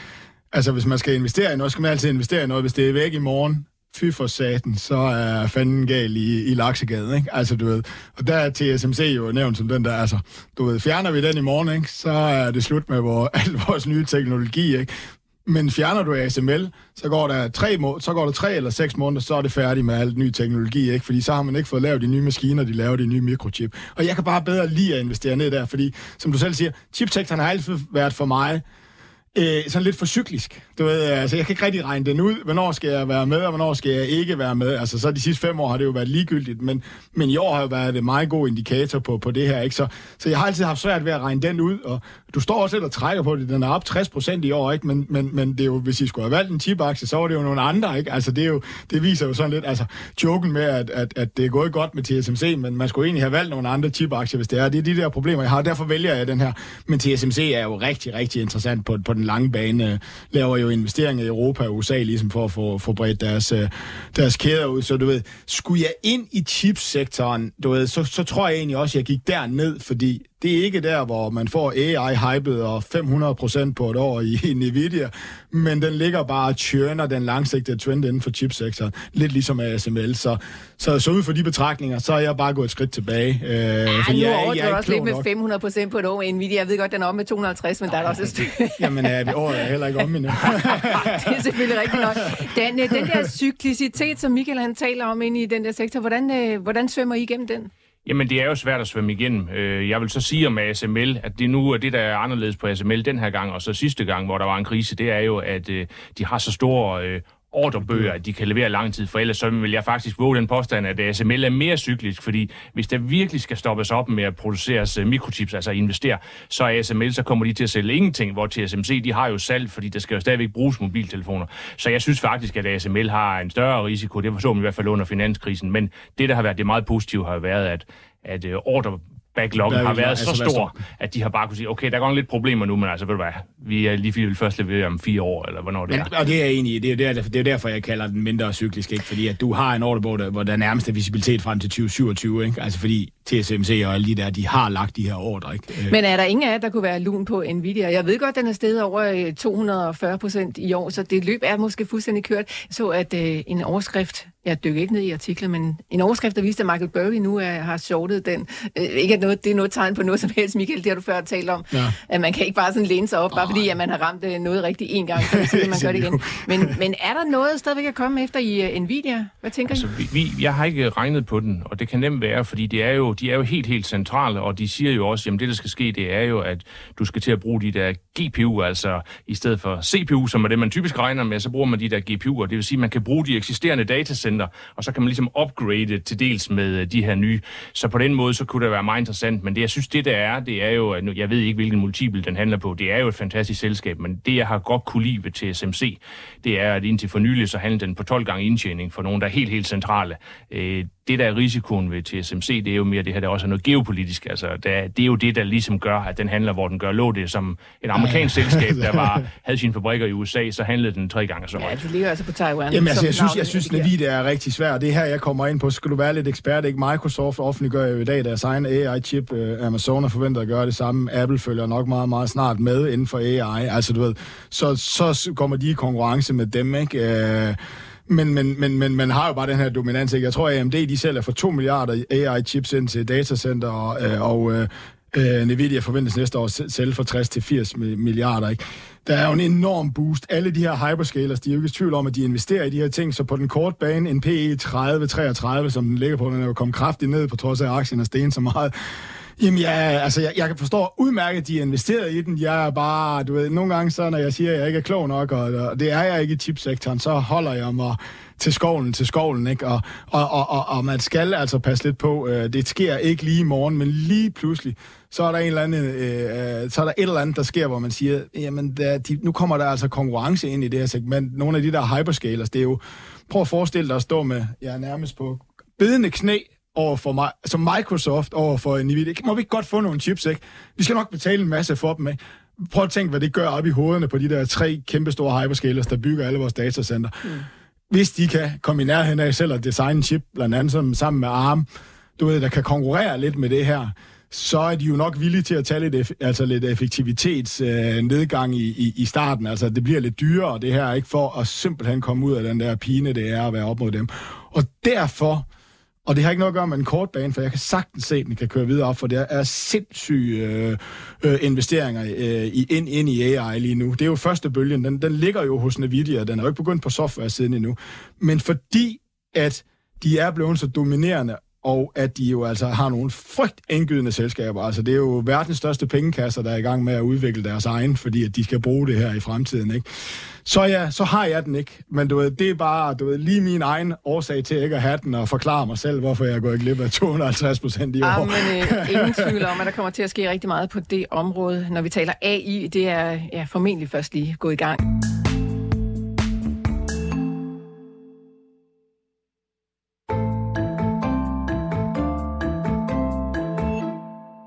altså, hvis man skal investere i noget, skal man altid investere i noget. Hvis det er væk i morgen, fy for saten, så er fanden gal i, i laksegade, ikke? Altså, du ved, og der er TSMC jo nævnt som den der, altså, du ved, fjerner vi den i morgen, ikke? Så er det slut med vores, al vores nye teknologi, ikke? Men fjerner du ASML, så går der tre, må- så går der tre eller seks måneder, så er det færdigt med alt ny teknologi, ikke? Fordi så har man ikke fået lavet de nye maskiner, de laver de nye mikrochip. Og jeg kan bare bedre lide at investere ned der, fordi, som du selv siger, chipsektoren har altid været for mig øh, sådan lidt for cyklisk. Du ved, altså, jeg kan ikke rigtig regne den ud. Hvornår skal jeg være med, og hvornår skal jeg ikke være med? Altså, så de sidste fem år har det jo været ligegyldigt, men, men i år har jo været en meget god indikator på, på det her. Ikke? Så, så jeg har altid haft svært ved at regne den ud, og du står også lidt og trækker på det. Den er op 60 procent i år, ikke? Men, men, men det er jo, hvis I skulle have valgt en chipaktie, så var det jo nogle andre. Ikke? Altså, det, er jo, det viser jo sådan lidt, altså, joken med, at, at, at det er gået godt med TSMC, men man skulle egentlig have valgt nogle andre chipaktier, hvis det er. Det er de der problemer, jeg har, derfor vælger jeg den her. Men TSMC er jo rigtig, rigtig interessant på, på den lange bane. Øh, laver jo investeringer i Europa og USA, ligesom for at få, få bredt deres, øh, deres kæder ud. Så du ved, skulle jeg ind i chipsektoren, du ved, så, så tror jeg egentlig også, at jeg gik derned, fordi det er ikke der, hvor man får AI-hypet og 500% på et år i, i Nvidia, men den ligger bare og tjørner den langsigtede trend inden for chipsektoren, lidt ligesom ASML. Så, så, så ud for de betragtninger, så er jeg bare gået et skridt tilbage. Øh, ja, for nu jeg, jeg, jeg er også lidt med 500% på et år med Nvidia. Jeg ved godt, den er om med 250, men der er også et stykke. Jamen, ja, det året er heller ikke om endnu. det er selvfølgelig rigtigt nok. Den, øh, den der cyklicitet, som Michael han taler om inde i den der sektor, hvordan, øh, hvordan svømmer I igennem den? Jamen, det er jo svært at svømme igennem. Øh, jeg vil så sige om ASML, at det nu er det, der er anderledes på ASML den her gang, og så sidste gang, hvor der var en krise, det er jo, at øh, de har så store øh, ordrebøger, at de kan levere lang tid, for ellers så vil jeg faktisk våge den påstand, at ASML er mere cyklisk, fordi hvis der virkelig skal stoppes op med at producere mikrochips, altså investere, så er ASML, så kommer de til at sælge ingenting, hvor TSMC, de har jo salg, fordi der skal jo stadigvæk bruges mobiltelefoner. Så jeg synes faktisk, at ASML har en større risiko, det så man i hvert fald under finanskrisen, men det, der har været det meget positive, har været, at at øh, ordre backloggen har været altså, så stor, at de har bare kunne sige, okay, der er godt lidt problemer nu, men altså, ved du hvad, vi er lige vil først levere om fire år, eller hvornår det men, er. Og det er egentlig, det er, der, det er derfor, jeg kalder den mindre cyklisk, ikke? fordi at du har en ordrebog, der, hvor der er nærmest visibilitet frem til 2027, ikke? altså fordi TSMC og alle de der, de har lagt de her ordre. Ikke? Øh. Men er der ingen af jer, der kunne være lun på Nvidia? Jeg ved godt, den er steget over 240 øh, procent i år, så det løb er måske fuldstændig kørt. Så at øh, en overskrift jeg dykker ikke ned i artiklen, men en overskrift, der viste, at Michael Burry nu er, har shortet den. Øh, ikke at noget, det er noget tegn på noget som helst, Michael, det har du før talt om. Ja. At man kan ikke bare sådan læne sig op, bare oh. fordi at man har ramt øh, noget rigtigt en gang, så man gør det igen. Men, men er der noget stadigvæk at komme efter i uh, Nvidia? Hvad tænker altså, I? Vi, jeg har ikke regnet på den, og det kan nemt være, fordi det er jo, de er jo helt, helt centrale, og de siger jo også, at det, der skal ske, det er jo, at du skal til at bruge de der GPU, altså i stedet for CPU, som er det, man typisk regner med, så bruger man de der GPU'er. Det vil sige, at man kan bruge de eksisterende Center, og så kan man ligesom upgrade til dels med øh, de her nye. Så på den måde, så kunne det være meget interessant. Men det, jeg synes, det der er, det er jo, at nu, jeg ved ikke, hvilken multiple den handler på. Det er jo et fantastisk selskab, men det, jeg har godt kunne lide ved TSMC, det er, at indtil for nylig, så handler den på 12 gange indtjening for nogen, der er helt, helt centrale. Øh, det, der er risikoen ved TSMC, det er jo mere det her, der også er noget geopolitisk. Altså, det er jo det, der ligesom gør, at den handler, hvor den gør lå det som et amerikansk selskab, der var, havde sine fabrikker i USA, så handlede den tre gange så meget. Ja, du ligger altså på Taiwan. Jamen, altså, jeg synes, jeg synes, Nvidia er rigtig svært. Det er her, jeg kommer ind på. Skal du være lidt ekspert, ikke? Microsoft offentliggør jo i dag deres egen AI-chip. Uh, Amazon er forventet at gøre det samme. Apple følger nok meget, meget snart med inden for AI. Altså, du ved, så, så kommer de i konkurrence med dem, ikke? Men, men, men, men man har jo bare den her dominans. Ikke? Jeg tror, at AMD de sælger for 2 milliarder AI-chips ind til datacenter, og, øh, og øh, øh Nvidia forventes næste år sælge for 60-80 milliarder. Ikke? Der er jo en enorm boost. Alle de her hyperscalers, de er jo ikke i tvivl om, at de investerer i de her ting, så på den korte bane, en PE 30-33, som den ligger på, den er jo kommet kraftigt ned, på trods af, at aktien er sten så meget. Jamen, ja, altså, jeg, jeg kan forstå udmærket, at de er investeret i den. Jeg er bare, du ved, nogle gange så, når jeg siger, at jeg ikke er klog nok, og, og det er jeg ikke i chipsektoren, så holder jeg mig til skovlen, til skovlen, ikke? Og, og, og, og, og man skal altså passe lidt på, øh, det sker ikke lige i morgen, men lige pludselig, så er der en eller anden, øh, øh, så er der et eller andet, der sker, hvor man siger, jamen, der, de, nu kommer der altså konkurrence ind i det her segment. Nogle af de der hyperscalers, det er jo, prøv at forestille dig at stå med, jeg er nærmest på bedende knæ over for mig, som Microsoft over for Nvidia. Må vi ikke godt få nogle chips, ikke? Vi skal nok betale en masse for dem, ikke? Prøv at tænke, hvad det gør op i hovederne på de der tre kæmpe store hyperscalers, der bygger alle vores datacenter. Mm. Hvis de kan komme i nærheden af selv at designe en chip, blandt andet som, sammen med ARM, du ved, der kan konkurrere lidt med det her, så er de jo nok villige til at tage lidt, altså lidt effektivitetsnedgang øh, i, i, i starten. Altså, det bliver lidt dyrere, det her, ikke for at simpelthen komme ud af den der pine, det er at være op mod dem. Og derfor, og det har ikke noget at gøre med en kort bane, for jeg kan sagtens se, at den kan køre videre op, for det er sindssyge øh, øh, investeringer øh, i, ind, ind i AI lige nu. Det er jo første bølgen, den, den ligger jo hos Nvidia, den er jo ikke begyndt på software-siden endnu. Men fordi at de er blevet så dominerende og at de jo altså har nogle frygt indgydende selskaber. Altså det er jo verdens største pengekasser, der er i gang med at udvikle deres egen, fordi at de skal bruge det her i fremtiden, ikke? Så ja, så har jeg den ikke. Men du ved, det er bare du ved, lige min egen årsag til ikke at have den og forklare mig selv, hvorfor jeg går glip af 250 procent i år. Ja, men øh, ingen tvivl om, at der kommer til at ske rigtig meget på det område. Når vi taler AI, det er ja, formentlig først lige gået i gang.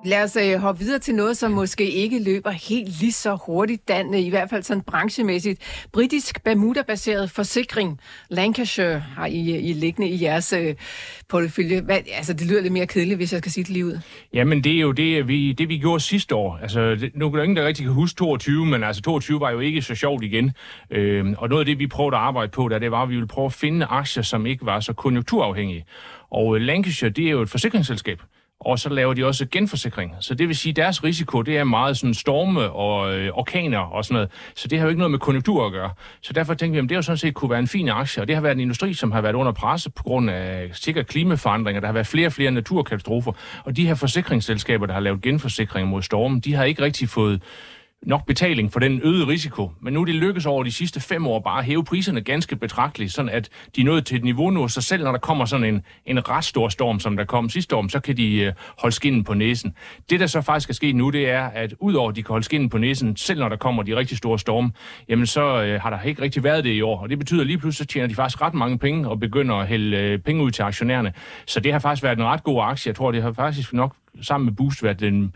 Lad os øh, hoppe videre til noget, som måske ikke løber helt lige så hurtigt, Dan, øh, i hvert fald sådan branchemæssigt. Britisk Bermuda-baseret forsikring, Lancashire, har I, øh, I liggende i jeres øh, portefølje. Hvad, altså, det lyder lidt mere kedeligt, hvis jeg skal sige det lige ud. Jamen, det er jo det, øh, vi, det, vi gjorde sidste år. Altså, det, nu er der ingen, der rigtig kan huske 22, men altså 22 var jo ikke så sjovt igen. Øh, og noget af det, vi prøvede at arbejde på, der, det var, at vi ville prøve at finde aktier, som ikke var så konjunkturafhængige. Og Lancashire, det er jo et forsikringsselskab og så laver de også genforsikring. Så det vil sige, at deres risiko, det er meget sådan storme og øh, orkaner og sådan noget. Så det har jo ikke noget med konjunktur at gøre. Så derfor tænkte vi, at det jo sådan set kunne være en fin aktie, og det har været en industri, som har været under presse på grund af sikkert klimaforandringer. Der har været flere og flere naturkatastrofer, og de her forsikringsselskaber, der har lavet genforsikring mod stormen, de har ikke rigtig fået nok betaling for den øgede risiko. Men nu er det lykkes over de sidste fem år bare at hæve priserne ganske betragteligt, sådan at de er nået til et niveau nu, så selv når der kommer sådan en, en ret stor storm, som der kom sidste år, så kan de øh, holde skinnen på næsen. Det, der så faktisk er sket nu, det er, at udover at de kan holde skinnen på næsen, selv når der kommer de rigtig store storme, jamen så øh, har der ikke rigtig været det i år. Og det betyder at lige pludselig, så tjener de faktisk ret mange penge og begynder at hælde øh, penge ud til aktionærerne. Så det har faktisk været en ret god aktie. Jeg tror, det har faktisk nok sammen med Boost været den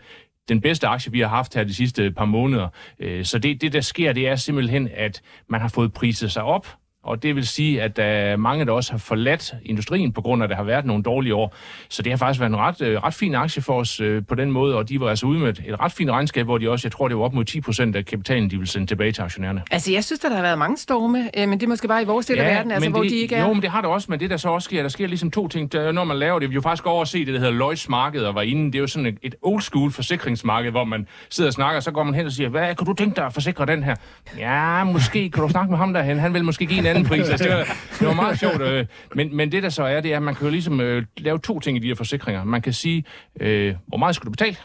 den bedste aktie, vi har haft her de sidste par måneder. Øh, så det, det, der sker, det er simpelthen, at man har fået priset sig op og det vil sige, at der er mange, der også har forladt industrien på grund af, at der har været nogle dårlige år. Så det har faktisk været en ret, øh, ret fin aktie for os øh, på den måde, og de var altså ude med et ret fint regnskab, hvor de også, jeg tror, det var op mod 10 procent af kapitalen, de vil sende tilbage til aktionærerne. Altså, jeg synes, der har været mange storme, øh, men det er måske bare i vores del ja, af verden, altså, det, hvor de ikke er... Jo, men det har der også, men det der så også sker, der sker ligesom to ting. Der, når man laver det, vi jo faktisk over at se det, der hedder Lloyds marked, og var inde, det er jo sådan et, et old school forsikringsmarked, hvor man sidder og snakker, så går man hen og siger, hvad kan du tænke dig at forsikre den her? Ja, måske kan du snakke med ham derhen, han vil måske give en anden pris. Altså, det var meget sjovt. Øh, men, men det der så er, det er, at man kan jo ligesom øh, lave to ting i de her forsikringer. Man kan sige, øh, hvor meget skal du betale?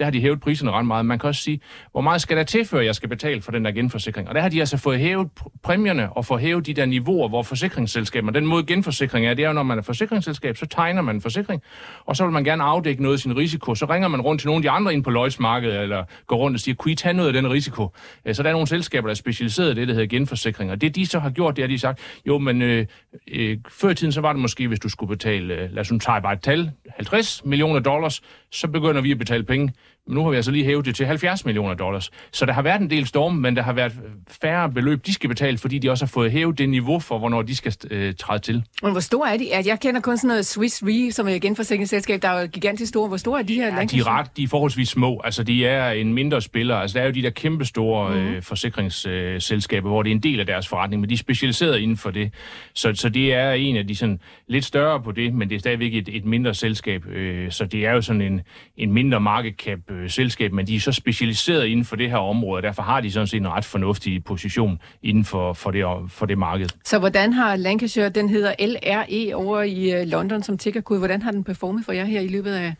Der har de hævet priserne ret meget. Man kan også sige, hvor meget skal der til, før jeg skal betale for den der genforsikring? Og der har de altså fået hævet præmierne og fået hævet de der niveauer, hvor forsikringsselskaber, den måde genforsikring er, det er jo, når man er forsikringsselskab, så tegner man en forsikring, og så vil man gerne afdække noget af sin risiko. Så ringer man rundt til nogle af de andre ind på løjsmarkedet, eller går rundt og siger, kunne I tage noget af den risiko? Øh, så der er nogle selskaber, der er specialiseret i det, der hedder genforsikring. Og det de så har gjort, det er, de sagt, jo, men øh, øh, før i tiden, så var det måske, hvis du skulle betale, øh, lad os nu tage bare et tal, 50 millioner dollars, så begynder vi at betale penge. Men nu har vi altså lige hævet det til 70 millioner dollars. Så der har været en del storme, men der har været færre beløb, de skal betale, fordi de også har fået hævet det niveau for, hvornår de skal øh, træde til. Men hvor store er de? Jeg kender kun sådan noget Swiss Re, som er et genforsikringsselskab, der er jo gigantisk store. Hvor store er de her ja, de er, ret, de er forholdsvis små. Altså, de er en mindre spiller. Altså, der er jo de der kæmpe store mm-hmm. øh, forsikringsselskaber, hvor det er en del af deres forretning, men de er specialiseret inden for det. Så, så det er en af de sådan lidt større på det, men det er stadigvæk et, et mindre selskab. Øh, så det er jo sådan en, en mindre market cap øh, Øh, selskab, men de er så specialiseret inden for det her område, og derfor har de sådan set en ret fornuftig position inden for, for, det, for det marked. Så hvordan har Lancashire, den hedder LRE over i øh, London som tickerkode, hvordan har den performet for jer her i løbet af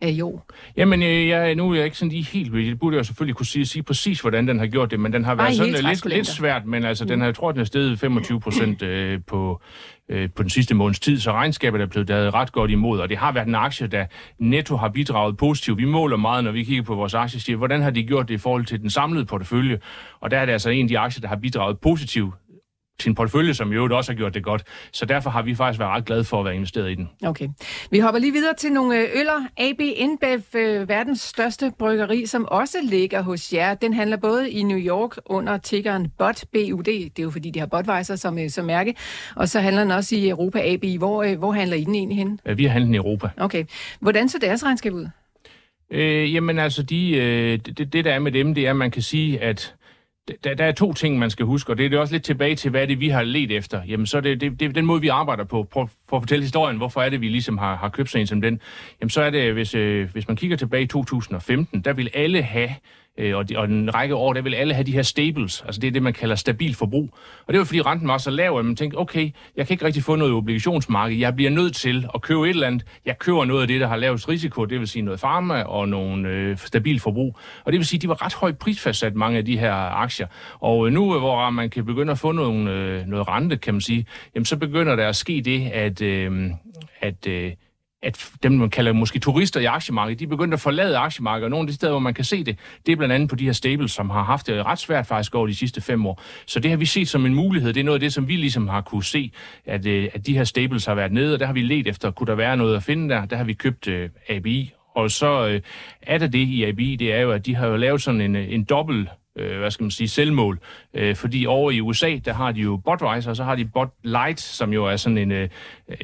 af år? Jamen, øh, jeg, nu er jeg ikke sådan lige helt ved. Det burde jeg selvfølgelig kunne sige, sige præcis, hvordan den har gjort det, men den har været sådan hele øh, lidt, lidt svært, men altså, den har, jeg tror, den er steget 25 procent øh, på, øh, på den sidste måneds tid, så regnskabet er blevet daget ret godt imod, og det har været en aktie, der netto har bidraget positivt. Vi måler meget, når vi kigger på vores aktier, siger, hvordan har de gjort det i forhold til den samlede portefølje, og der er det altså en af de aktier, der har bidraget positivt en portefølje, som i øvrigt også har gjort det godt. Så derfor har vi faktisk været ret glade for at være investeret i den. Okay. Vi hopper lige videre til nogle øh, øller. AB InBev, øh, verdens største bryggeri, som også ligger hos jer. Den handler både i New York under tiggeren BUD, BUD, det er jo fordi, de har Budweiser som, øh, som mærke, og så handler den også i Europa AB. Hvor, hvor handler I den egentlig hen? Vi har handlet i Europa. Okay. Hvordan ser deres regnskab ud? Øh, jamen altså, de, øh, det, det der er med dem, det er, at man kan sige, at der, der er to ting, man skal huske, og det er det også lidt tilbage til, hvad det, vi har let efter. Jamen, så er det, det, det den måde, vi arbejder på. Prøv, for at fortælle historien, hvorfor er det, vi ligesom har, har købt sådan en som den. Jamen, så er det, hvis, øh, hvis man kigger tilbage i 2015, der vil alle have øh, og, de, og en række år, der vil alle have de her stables, altså det er det, man kalder stabil forbrug. Og det var fordi renten var så lav, at man tænkte, okay, jeg kan ikke rigtig få noget obligationsmarked, jeg bliver nødt til at købe et eller andet. Jeg køber noget af det, der har lavest risiko, det vil sige noget farma og nogle øh, stabil forbrug. Og det vil sige, at de var ret højt prisfastsat, mange af de her aktier. Og øh, nu, øh, hvor man kan begynde at få nogle, øh, noget rente, kan man sige, jamen så begynder der at ske det, at, øh, at øh, at dem, man kalder måske turister i aktiemarkedet, de er begyndt at forlade aktiemarkedet, og nogle af de steder, hvor man kan se det, det er blandt andet på de her stables, som har haft det ret svært faktisk over de sidste fem år. Så det har vi set som en mulighed. Det er noget af det, som vi ligesom har kunne se, at, øh, at de her stables har været nede, og der har vi let efter, kunne der være noget at finde der. Der har vi købt øh, ABI, og så øh, er der det i ABI, det er jo, at de har jo lavet sådan en, øh, en dobbelt øh, hvad skal man sige, selvmål. Øh, fordi over i USA, der har de jo Budweiser, og så har de Bud Light, som jo er sådan en, øh,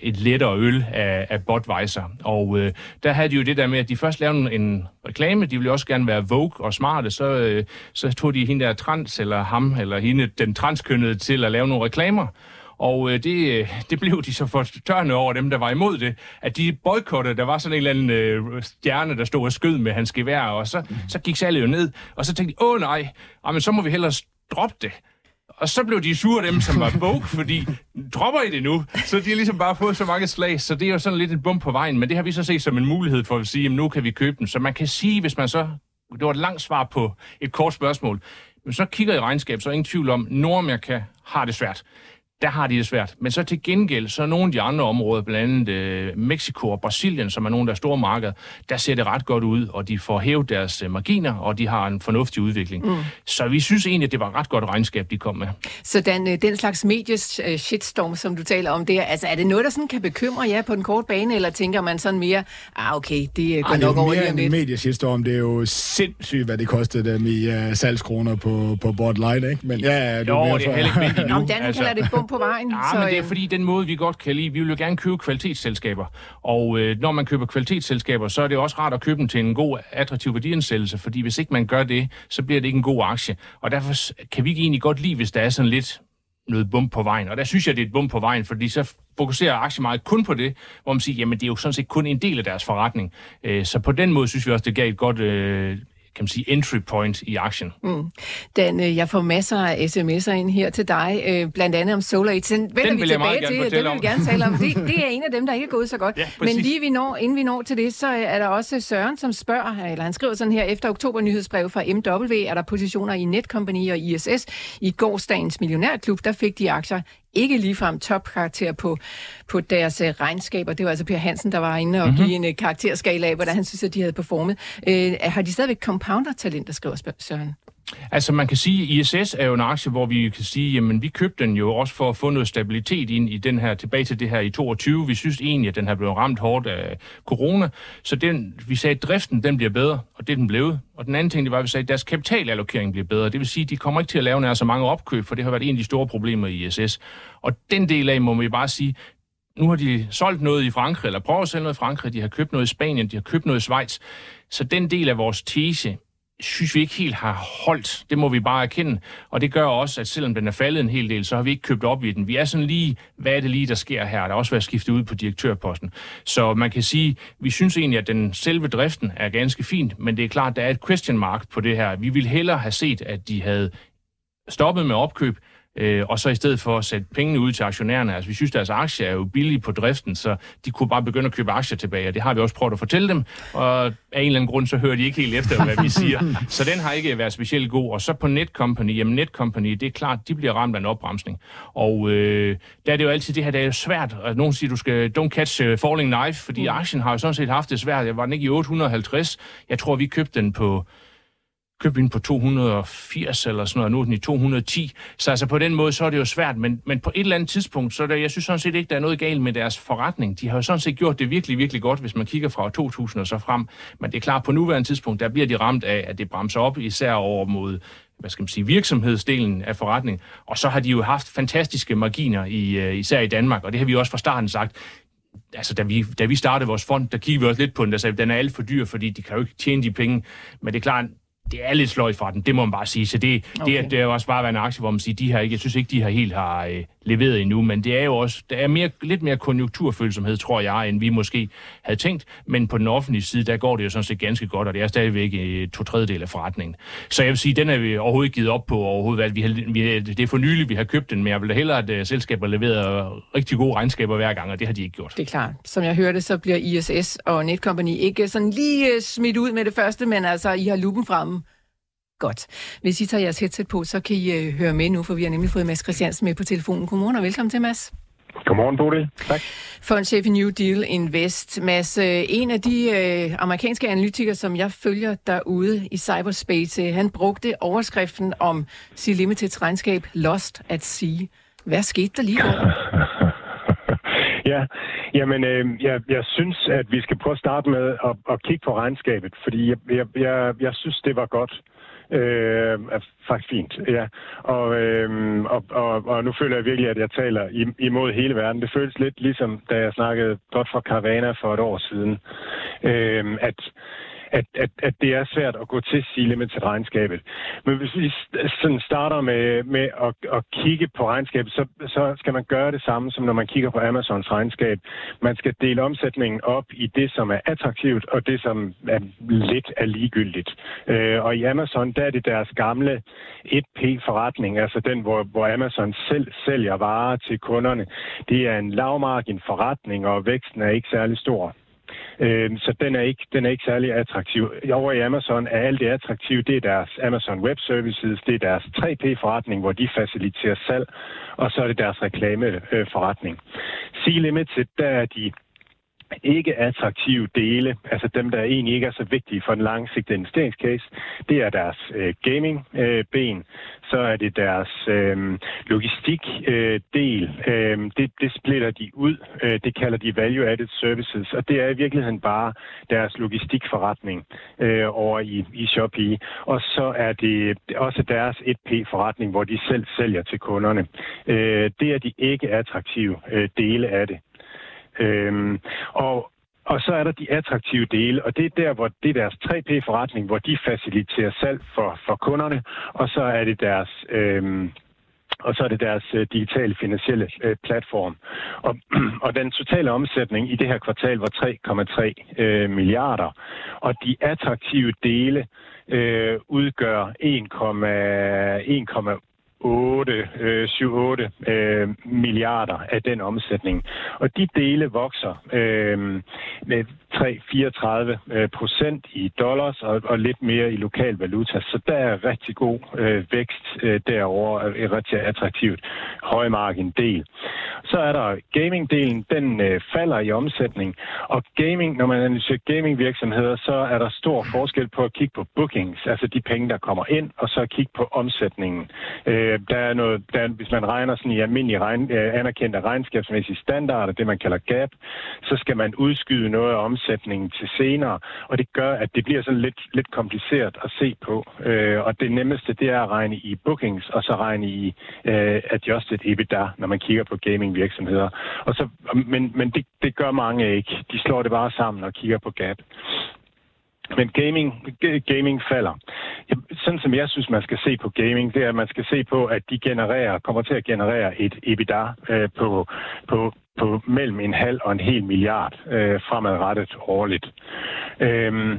et lettere øl af, af Budweiser. Og øh, der havde de jo det der med, at de først lavede en, reklame, de ville også gerne være Vogue og smarte, så, øh, så tog de hende der trans, eller ham, eller hende, den transkønnede, til at lave nogle reklamer. Og øh, det, øh, det blev de så fortørne over dem, der var imod det, at de boykottede, der var sådan en eller anden øh, stjerne, der stod og skød med hans gevær, og så, så gik salget jo ned, og så tænkte de, åh nej, men så må vi hellere droppe det. Og så blev de sure, dem som var woke, fordi dropper I det nu? Så de har ligesom bare fået så mange slag, så det er jo sådan lidt en bump på vejen, men det har vi så set som en mulighed for at sige, at nu kan vi købe dem. Så man kan sige, hvis man så, det var et langt svar på et kort spørgsmål, men så kigger i regnskab, så er ingen tvivl om, Nordamerika har det svært der har de det svært. Men så til gengæld, så er nogle af de andre områder, blandt andet øh, Mexico og Brasilien, som er nogle af deres store markeder, der ser det ret godt ud, og de får hævet deres øh, marginer, og de har en fornuftig udvikling. Mm. Så vi synes egentlig, at det var et ret godt regnskab, de kom med. Så den, øh, den slags medies øh, shitstorm, som du taler om der, altså er det noget, der sådan kan bekymre jer på den korte bane, eller tænker man sådan mere, ah okay, det øh, går Ej, det nok er over lige mere om en lidt? medieshitstorm. Det er jo sindssygt, hvad det kostede dem i uh, salgskroner på, på Bud Light, ikke? Men ja, du Jo, mere det er for- heller ikke endnu. Om Dan altså. kalder det bum på vejen. Ja, så, men det er øh, fordi den måde, vi godt kan lide, vi vil jo gerne købe kvalitetsselskaber. Og øh, når man køber kvalitetsselskaber, så er det også rart at købe dem til en god, attraktiv værdiansættelse, fordi hvis ikke man gør det, så bliver det ikke en god aktie. Og derfor kan vi egentlig godt lide, hvis der er sådan lidt noget bump på vejen. Og der synes jeg, det er et bump på vejen, fordi så fokuserer aktiemarkedet kun på det, hvor man siger, jamen det er jo sådan set kun en del af deres forretning. Øh, Så på den måde synes vi også, det gav et godt øh, kan man sige, entry point i aktien. Mm. Dan, øh, jeg får masser af sms'er ind her til dig, øh, blandt andet om Solar Den Den vi vil jeg meget tilbage gerne til, den vil vi gerne tale om. Det, det er en af dem, der ikke er gået så godt. Ja, Men lige vi når, inden vi når til det, så er der også Søren, som spørger, eller han skriver sådan her, efter oktober nyhedsbrev fra MW, er der positioner i Netcompany og ISS. I gårsdagens millionærklub, der fik de aktier ikke ligefrem topkarakter på, på deres øh, regnskaber. Det var altså Per Hansen, der var inde og Mhm. mm-hmm. give en øh, karakterskala af, hvordan han synes, at de havde performet. Øh, har de stadigvæk compounder-talenter, skriver Spørg- Søren? Altså man kan sige, at ISS er jo en aktie, hvor vi kan sige, jamen vi købte den jo også for at få noget stabilitet ind i den her, tilbage til det her i 22. Vi synes egentlig, at den har blevet ramt hårdt af corona, så den, vi sagde, at driften den bliver bedre, og det er den blevet. Og den anden ting, det var, at vi sagde, at deres kapitalallokering bliver bedre. Det vil sige, at de kommer ikke til at lave nær så mange opkøb, for det har været en af de store problemer i ISS. Og den del af må vi bare sige, nu har de solgt noget i Frankrig, eller prøver at sælge noget i Frankrig, de har købt noget i Spanien, de har købt noget i Schweiz. Så den del af vores tese, synes vi ikke helt har holdt. Det må vi bare erkende. Og det gør også, at selvom den er faldet en hel del, så har vi ikke købt op i den. Vi er sådan lige, hvad er det lige, der sker her? Der er også været skiftet ud på direktørposten. Så man kan sige, vi synes egentlig, at den selve driften er ganske fint, men det er klart, at der er et question mark på det her. Vi ville hellere have set, at de havde stoppet med opkøb, øh, og så i stedet for at sætte pengene ud til aktionærerne, altså vi synes, deres aktier er jo billige på driften, så de kunne bare begynde at købe aktier tilbage, og det har vi også prøvet at fortælle dem, og af en eller anden grund, så hører de ikke helt efter, hvad vi siger. Så den har ikke været specielt god. Og så på Netcompany, jamen Netcompany, det er klart, de bliver ramt af en opbremsning. Og øh, der er det jo altid det her, det er jo svært, at nogen siger, du skal don't catch uh, falling knife, fordi mm. aktien har jo sådan set haft det svært. Jeg var den ikke i 850. Jeg tror, vi købte den på købte den på 280 eller sådan noget, nu er den i 210. Så altså på den måde, så er det jo svært, men, men på et eller andet tidspunkt, så der, jeg synes sådan set ikke, der er noget galt med deres forretning. De har jo sådan set gjort det virkelig, virkelig godt, hvis man kigger fra 2000 og så frem. Men det er klart, på nuværende tidspunkt, der bliver de ramt af, at det bremser op, især over mod hvad skal man sige, virksomhedsdelen af forretning. Og så har de jo haft fantastiske marginer, i, øh, især i Danmark, og det har vi også fra starten sagt altså, da vi, da vi startede vores fond, der kiggede vi også lidt på den, der sagde, den er alt for dyr, fordi de kan jo ikke tjene de penge. Men det er klart, det er lidt sløjt fra den, det må man bare sige. Så det, okay. det, er, det er også bare været en aktie, hvor man siger, de har ikke, jeg synes ikke, de har helt har øh, leveret endnu, men det er jo også, der er mere, lidt mere konjunkturfølsomhed, tror jeg, end vi måske havde tænkt. Men på den offentlige side, der går det jo sådan set ganske godt, og det er stadigvæk øh, to tredjedel af forretningen. Så jeg vil sige, den er vi overhovedet ikke givet op på overhovedet. Vi har, vi, det er for nylig, vi har købt den, men jeg vil da hellere, at uh, selskaber leverer rigtig gode regnskaber hver gang, og det har de ikke gjort. Det er klart. Som jeg hørte, så bliver ISS og Netcompany ikke sådan lige øh, smidt ud med det første, men altså, I har lupen fremme Godt. Hvis I tager jeres headset på, så kan I uh, høre med nu, for vi har nemlig fået Mads Christiansen med på telefonen. Godmorgen og velkommen til, Mads. Godmorgen, Bodil. Tak. Fondchef i New Deal Invest. Mads, uh, en af de uh, amerikanske analytikere, som jeg følger derude i cyberspace, uh, han brugte overskriften om Sea Limiteds regnskab Lost at Sea. Hvad skete der lige der? Ja, jamen øh, jeg, jeg synes, at vi skal prøve at starte med at, at kigge på regnskabet, fordi jeg, jeg, jeg, jeg synes, det var godt øh, er faktisk fint. Ja. Og, øh, og, og, og nu føler jeg virkelig, at jeg taler imod hele verden. Det føles lidt ligesom, da jeg snakkede godt fra Caravana for et år siden, øh, at at, at, at det er svært at gå til C-Limit regnskabet. Men hvis vi sådan starter med, med at, at kigge på regnskabet, så, så skal man gøre det samme, som når man kigger på Amazons regnskab. Man skal dele omsætningen op i det, som er attraktivt, og det, som er lidt er ligegyldigt. Øh, og i Amazon, der er det deres gamle 1P-forretning, altså den, hvor, hvor Amazon selv sælger varer til kunderne. Det er en lavmargin forretning, og væksten er ikke særlig stor. Øh, så den er, ikke, den er ikke særlig attraktiv. Over i Amazon er alt det attraktive, det er deres Amazon Web Services, det er deres 3P-forretning, hvor de faciliterer salg, og så er det deres reklameforretning. Øh, sea Limited, der er de ikke attraktive dele, altså dem, der egentlig ikke er så vigtige for en langsigtet investeringscase, det er deres øh, gaming-ben, øh, så er det deres øh, logistik-del. Øh, øh, det, det splitter de ud. Øh, det kalder de value-added services, og det er i virkeligheden bare deres logistikforretning øh, over i, i Shopee. Og så er det også deres 1P-forretning, hvor de selv sælger til kunderne. Øh, det er de ikke attraktive øh, dele af det. Øhm, og, og så er der de attraktive dele, og det er der, hvor det er deres 3P-forretning, hvor de faciliterer salg for, for kunderne, og så er det deres... Øhm, og så er det deres øh, digitale finansielle øh, platform. Og, og den totale omsætning i det her kvartal var 3,3 øh, milliarder, og de attraktive dele øh, udgør 1,8 8, øh, 7-8 øh, milliarder af den omsætning. Og de dele vokser øh, med 3-34 øh, procent i dollars og, og lidt mere i lokal valuta. Så der er rigtig god øh, vækst øh, derovre, er rigtig attraktivt højmarken del. Så er der gaming-delen, den øh, falder i omsætning. Og gaming, når man analyserer gaming-virksomheder, så er der stor forskel på at kigge på bookings, altså de penge, der kommer ind, og så kigge på omsætningen. Øh, Øh, der er noget, der, hvis man regner sådan i almindelige regn, øh, anerkendte regnskabsmæssige standarder, det man kalder gap, så skal man udskyde noget af omsætningen til senere, og det gør, at det bliver sådan lidt, lidt kompliceret at se på. Øh, og det nemmeste, det er at regne i bookings, og så regne i øh, adjusted EBITDA, når man kigger på gaming-virksomheder. Og så, men men det, det gør mange ikke. De slår det bare sammen og kigger på gap. Men gaming, gaming falder. Sådan som jeg synes, man skal se på gaming, det er, at man skal se på, at de genererer, kommer til at generere et EBITDA øh, på, på på mellem en halv og en hel milliard øh, fremadrettet årligt. Øhm,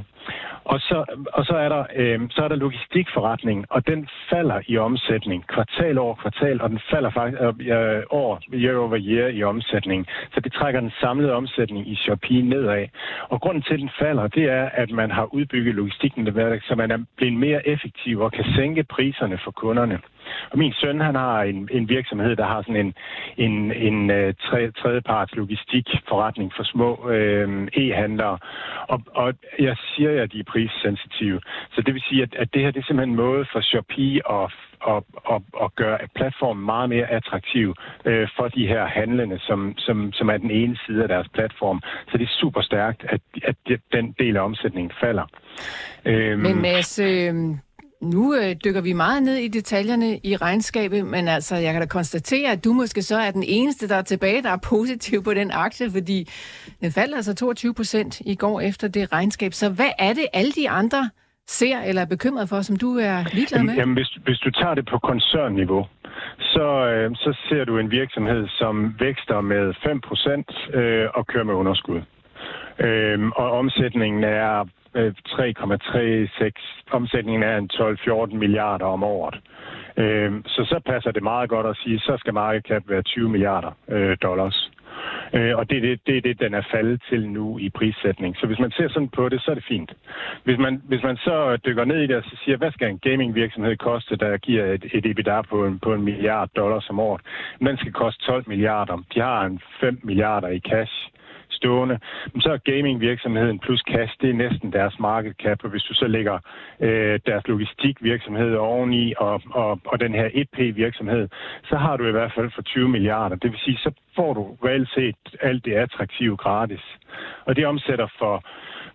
og så, og så er der, øh, så er der logistikforretning, og den falder i omsætning kvartal over kvartal, og den falder faktisk øh, år year over year i omsætning. Så det trækker den samlede omsætning i Shopee nedad. Og grunden til, at den falder, det er, at man har udbygget logistikken, så man er blevet mere effektiv og kan sænke priserne for kunderne. Og min søn, han har en, en virksomhed, der har sådan en, en, en øh, tre, tredjeparts logistikforretning for små øh, e-handlere. Og, og jeg siger er de er prissensitive. Så det vil sige, at, at det her det er simpelthen en måde for Shopee at at, at, at gøre platformen meget mere attraktiv øh, for de her handlende, som, som, som er den ene side af deres platform. Så det er super stærkt, at, at den del af omsætningen falder. Øhm, Men Mads, øh, nu øh, dykker vi meget ned i detaljerne i regnskabet, men altså, jeg kan da konstatere, at du måske så er den eneste, der er tilbage, der er positiv på den aktie, fordi den faldt altså 22 procent i går efter det regnskab. Så hvad er det, alle de andre ser eller er bekymret for, som du er ligeglad med? Jamen, hvis, hvis du tager det på koncernniveau, så, øh, så ser du en virksomhed, som vækster med 5 procent øh, og kører med underskud. Øh, og omsætningen er Øh, 3,36. Omsætningen er en 12-14 milliarder om året. Øhm, så så passer det meget godt at sige, så skal market cap være 20 milliarder øh, dollars. Øh, og det er det, det er det, den er faldet til nu i prissætning. Så hvis man ser sådan på det, så er det fint. Hvis man, hvis man så dykker ned i det og så siger, hvad skal en gamingvirksomhed koste, der giver et, et EBITDA på en, på en milliard dollars om året? Den skal koste 12 milliarder. De har en 5 milliarder i cash stående, så er gamingvirksomheden plus cash, det er næsten deres market cap, og hvis du så lægger øh, deres logistikvirksomhed oveni og, og, og den her e 1P-virksomhed, så har du i hvert fald for 20 milliarder. Det vil sige, så får du reelt set alt det attraktive gratis. Og det omsætter for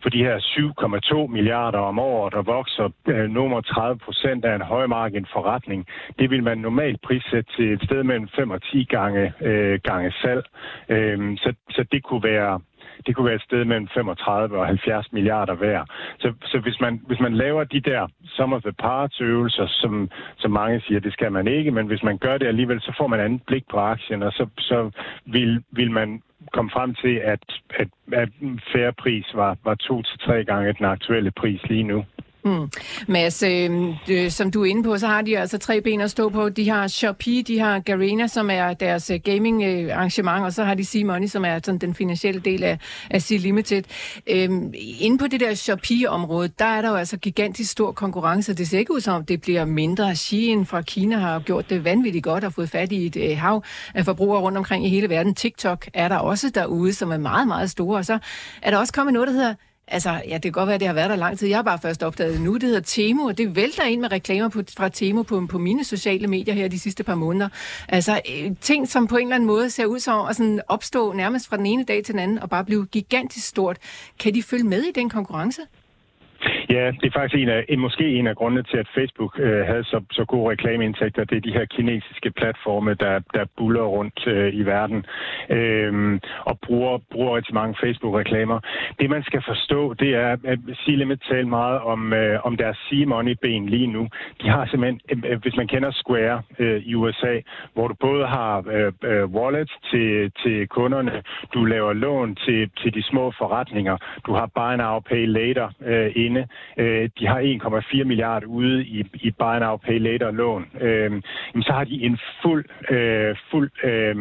for de her 7,2 milliarder om året, og vokser øh, nummer 30 procent af en højmargin forretning, det vil man normalt prissætte til et sted mellem 5 og 10 gange, øh, gange salg. Øh, så, så det kunne være det kunne være et sted mellem 35 og 70 milliarder værd. Så, så hvis, man, hvis man laver de der some of the parts øvelser, som, som mange siger, det skal man ikke, men hvis man gør det alligevel, så får man andet blik på aktien, og så, så vil, vil man kom frem til, at, at, at færre pris var, var to til tre gange den aktuelle pris lige nu. Mm. Mads, øh, øh, som du er inde på, så har de altså tre ben at stå på. De har Shopee, de har Garena, som er deres øh, gaming øh, arrangement, og så har de C-Money, som er sådan den finansielle del af, af C-Limited. Øh, inde på det der Shopee-område, der er der jo altså gigantisk stor konkurrence. Det ser ikke ud som, det bliver mindre. Shein fra Kina har gjort det vanvittigt godt og fået fat i et øh, hav af forbrugere rundt omkring i hele verden. TikTok er der også derude, som er meget, meget store. Og så er der også kommet noget, der hedder Altså, ja, det kan godt være, at det har været der lang tid. Jeg har bare først opdaget det nu. Det hedder Temo, og det vælter ind med reklamer på, fra Temo på, på mine sociale medier her de sidste par måneder. Altså, øh, ting, som på en eller anden måde ser ud som at sådan opstå nærmest fra den ene dag til den anden og bare blive gigantisk stort. Kan de følge med i den konkurrence? Ja, det er faktisk en af, en, måske en af grundene til, at Facebook øh, havde så, så gode reklameindtægter. Det er de her kinesiske platforme, der, der buller rundt øh, i verden øh, og bruger, bruger rigtig mange Facebook-reklamer. Det, man skal forstå, det er, at C-Limit taler meget om, øh, om deres C-Money-ben lige nu. De har simpelthen, øh, øh, hvis man kender Square øh, i USA, hvor du både har øh, øh, wallets til, til kunderne, du laver lån til, til de små forretninger, du har Buy Now, Pay Later øh, inde, øh, de har 1,4 milliarder ude i, i Buy Now Pay Later lån, øh, så har de en fuld, øh, fuld øh,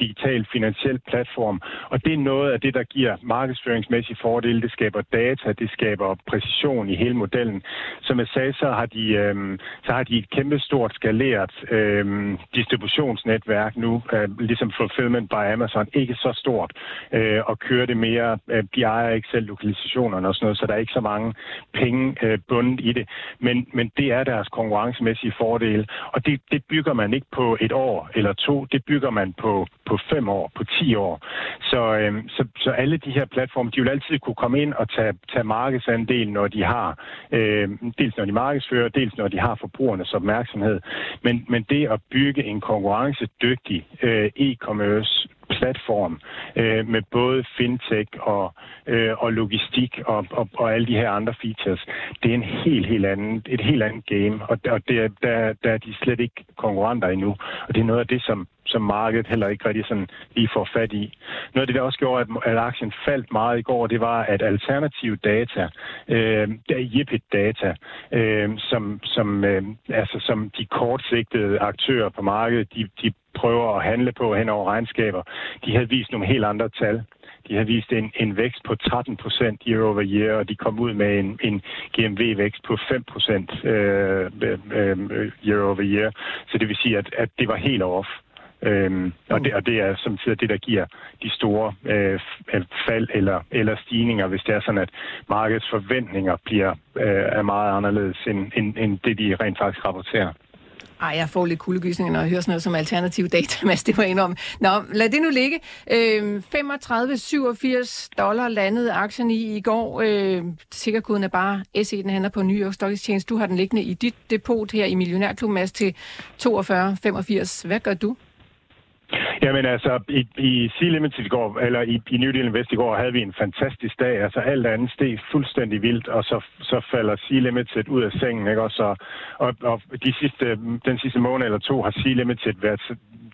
digital finansiel platform. Og det er noget af det, der giver markedsføringsmæssige fordele. Det skaber data, det skaber præcision i hele modellen. Som jeg sagde, så har de, øh, så har de et kæmpestort skaleret øh, distributionsnetværk nu, øh, ligesom Fulfillment by Amazon, ikke så stort, øh, og kører det mere, øh, de ejer ikke selv lokalisationerne og sådan noget, så der er ikke så mange penge øh, bundet i det. Men, men det er deres konkurrencemæssige fordele, og det, det bygger man ikke på et år eller to, det bygger man på, på fem år, på ti år. Så, øh, så, så alle de her platforme, de vil altid kunne komme ind og tage, tage markedsandel, når de har, øh, dels når de markedsfører, dels når de har forbrugernes opmærksomhed. Men, men det at bygge en konkurrencedygtig øh, e-commerce platform øh, med både fintech og, øh, og logistik og, og, og alle de her andre features. Det er en helt, helt anden, et helt andet game, og, og det, der, der er de slet ikke konkurrenter endnu. Og det er noget af det, som som markedet heller ikke rigtig sådan lige får fat i. Noget af det, der også gjorde, at, at aktien faldt meget i går, det var, at alternative data, øh, Yipit data, øh, som, som, øh, altså, som de kortsigtede aktører på markedet, de, de prøver at handle på hen over regnskaber, de havde vist nogle helt andre tal. De har vist en, en vækst på 13 procent year over year, og de kom ud med en, en GMV-vækst på 5 procent øh, øh, øh, year over year. Så det vil sige, at, at det var helt off. Øhm, og, det, og det er som siger, det, der giver de store øh, øh fald eller, eller stigninger, hvis det er sådan, at markedets forventninger bliver øh, er meget anderledes end, end, end det, de rent faktisk rapporterer. Ej, jeg får lidt kuldegysninger, når jeg hører sådan noget som alternativ data, Mads, det var en om. Nå, lad det nu ligge. Øh, 35,87 dollar landede aktien i i går. Øh, sikkerkoden er bare SE, den handler på New York Stock Exchange. Du har den liggende i dit depot her i Millionærklub, Mads, til 42,85. Hvad gør du? Jamen altså, i, i Sea Limited i går, eller i, i New Deal Invest i går, havde vi en fantastisk dag. Altså alt andet steg fuldstændig vildt, og så, så falder Sea Limited ud af sengen, ikke? Og, så, og, og de sidste, den sidste måned eller to har Sea Limited været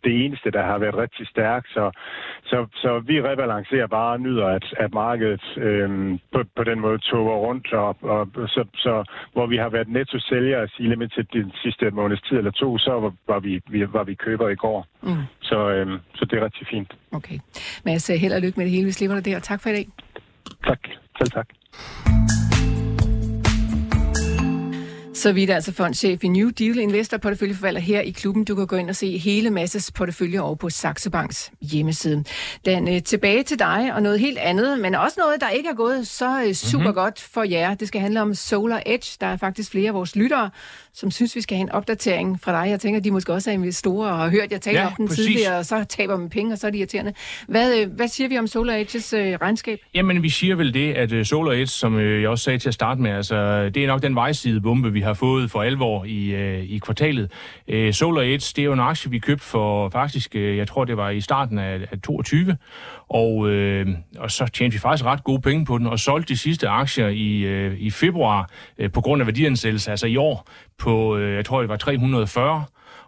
det eneste, der har været rigtig stærkt. Så, så, så vi rebalancerer bare og nyder, at, at markedet øhm, på, på den måde toger rundt, og, og så, så, hvor vi har været netto-sælger af Sea Limited den sidste måneds tid eller to, så var, var, vi, vi, var vi køber i går. Mm. Så, øhm, så det er rigtig fint. Okay. Mads, held og lykke med det hele. Vi slipper dig der. Tak for i dag. Tak. Selv tak. Så vidt altså fondchef i New Deal Investor porteføljeforvalter her i klubben. Du kan gå ind og se hele Masses portefølje over på Saxo Banks hjemmeside. Den øh, tilbage til dig og noget helt andet, men også noget, der ikke er gået så øh, super mm-hmm. godt for jer. Det skal handle om Solar Edge. Der er faktisk flere af vores lyttere, som synes, vi skal have en opdatering fra dig. Jeg tænker, de måske også er investorer og har hørt, jeg taler ja, om den præcis. tidligere, og så taber man penge, og så er det irriterende. Hvad, øh, hvad siger vi om Solar øh, regnskab? Jamen, vi siger vel det, at uh, Solar Edge, som uh, jeg også sagde til at starte med, altså, det er nok den vejside bombe, vi har fået for alvor i, uh, i kvartalet. Uh, Solar det er jo en aktie, vi købte for faktisk, uh, jeg tror, det var i starten af, af 22, og, uh, og så tjente vi faktisk ret gode penge på den, og solgte de sidste aktier i, uh, i februar uh, på grund af værdiansættelse, altså i år, på, øh, jeg tror det var 340,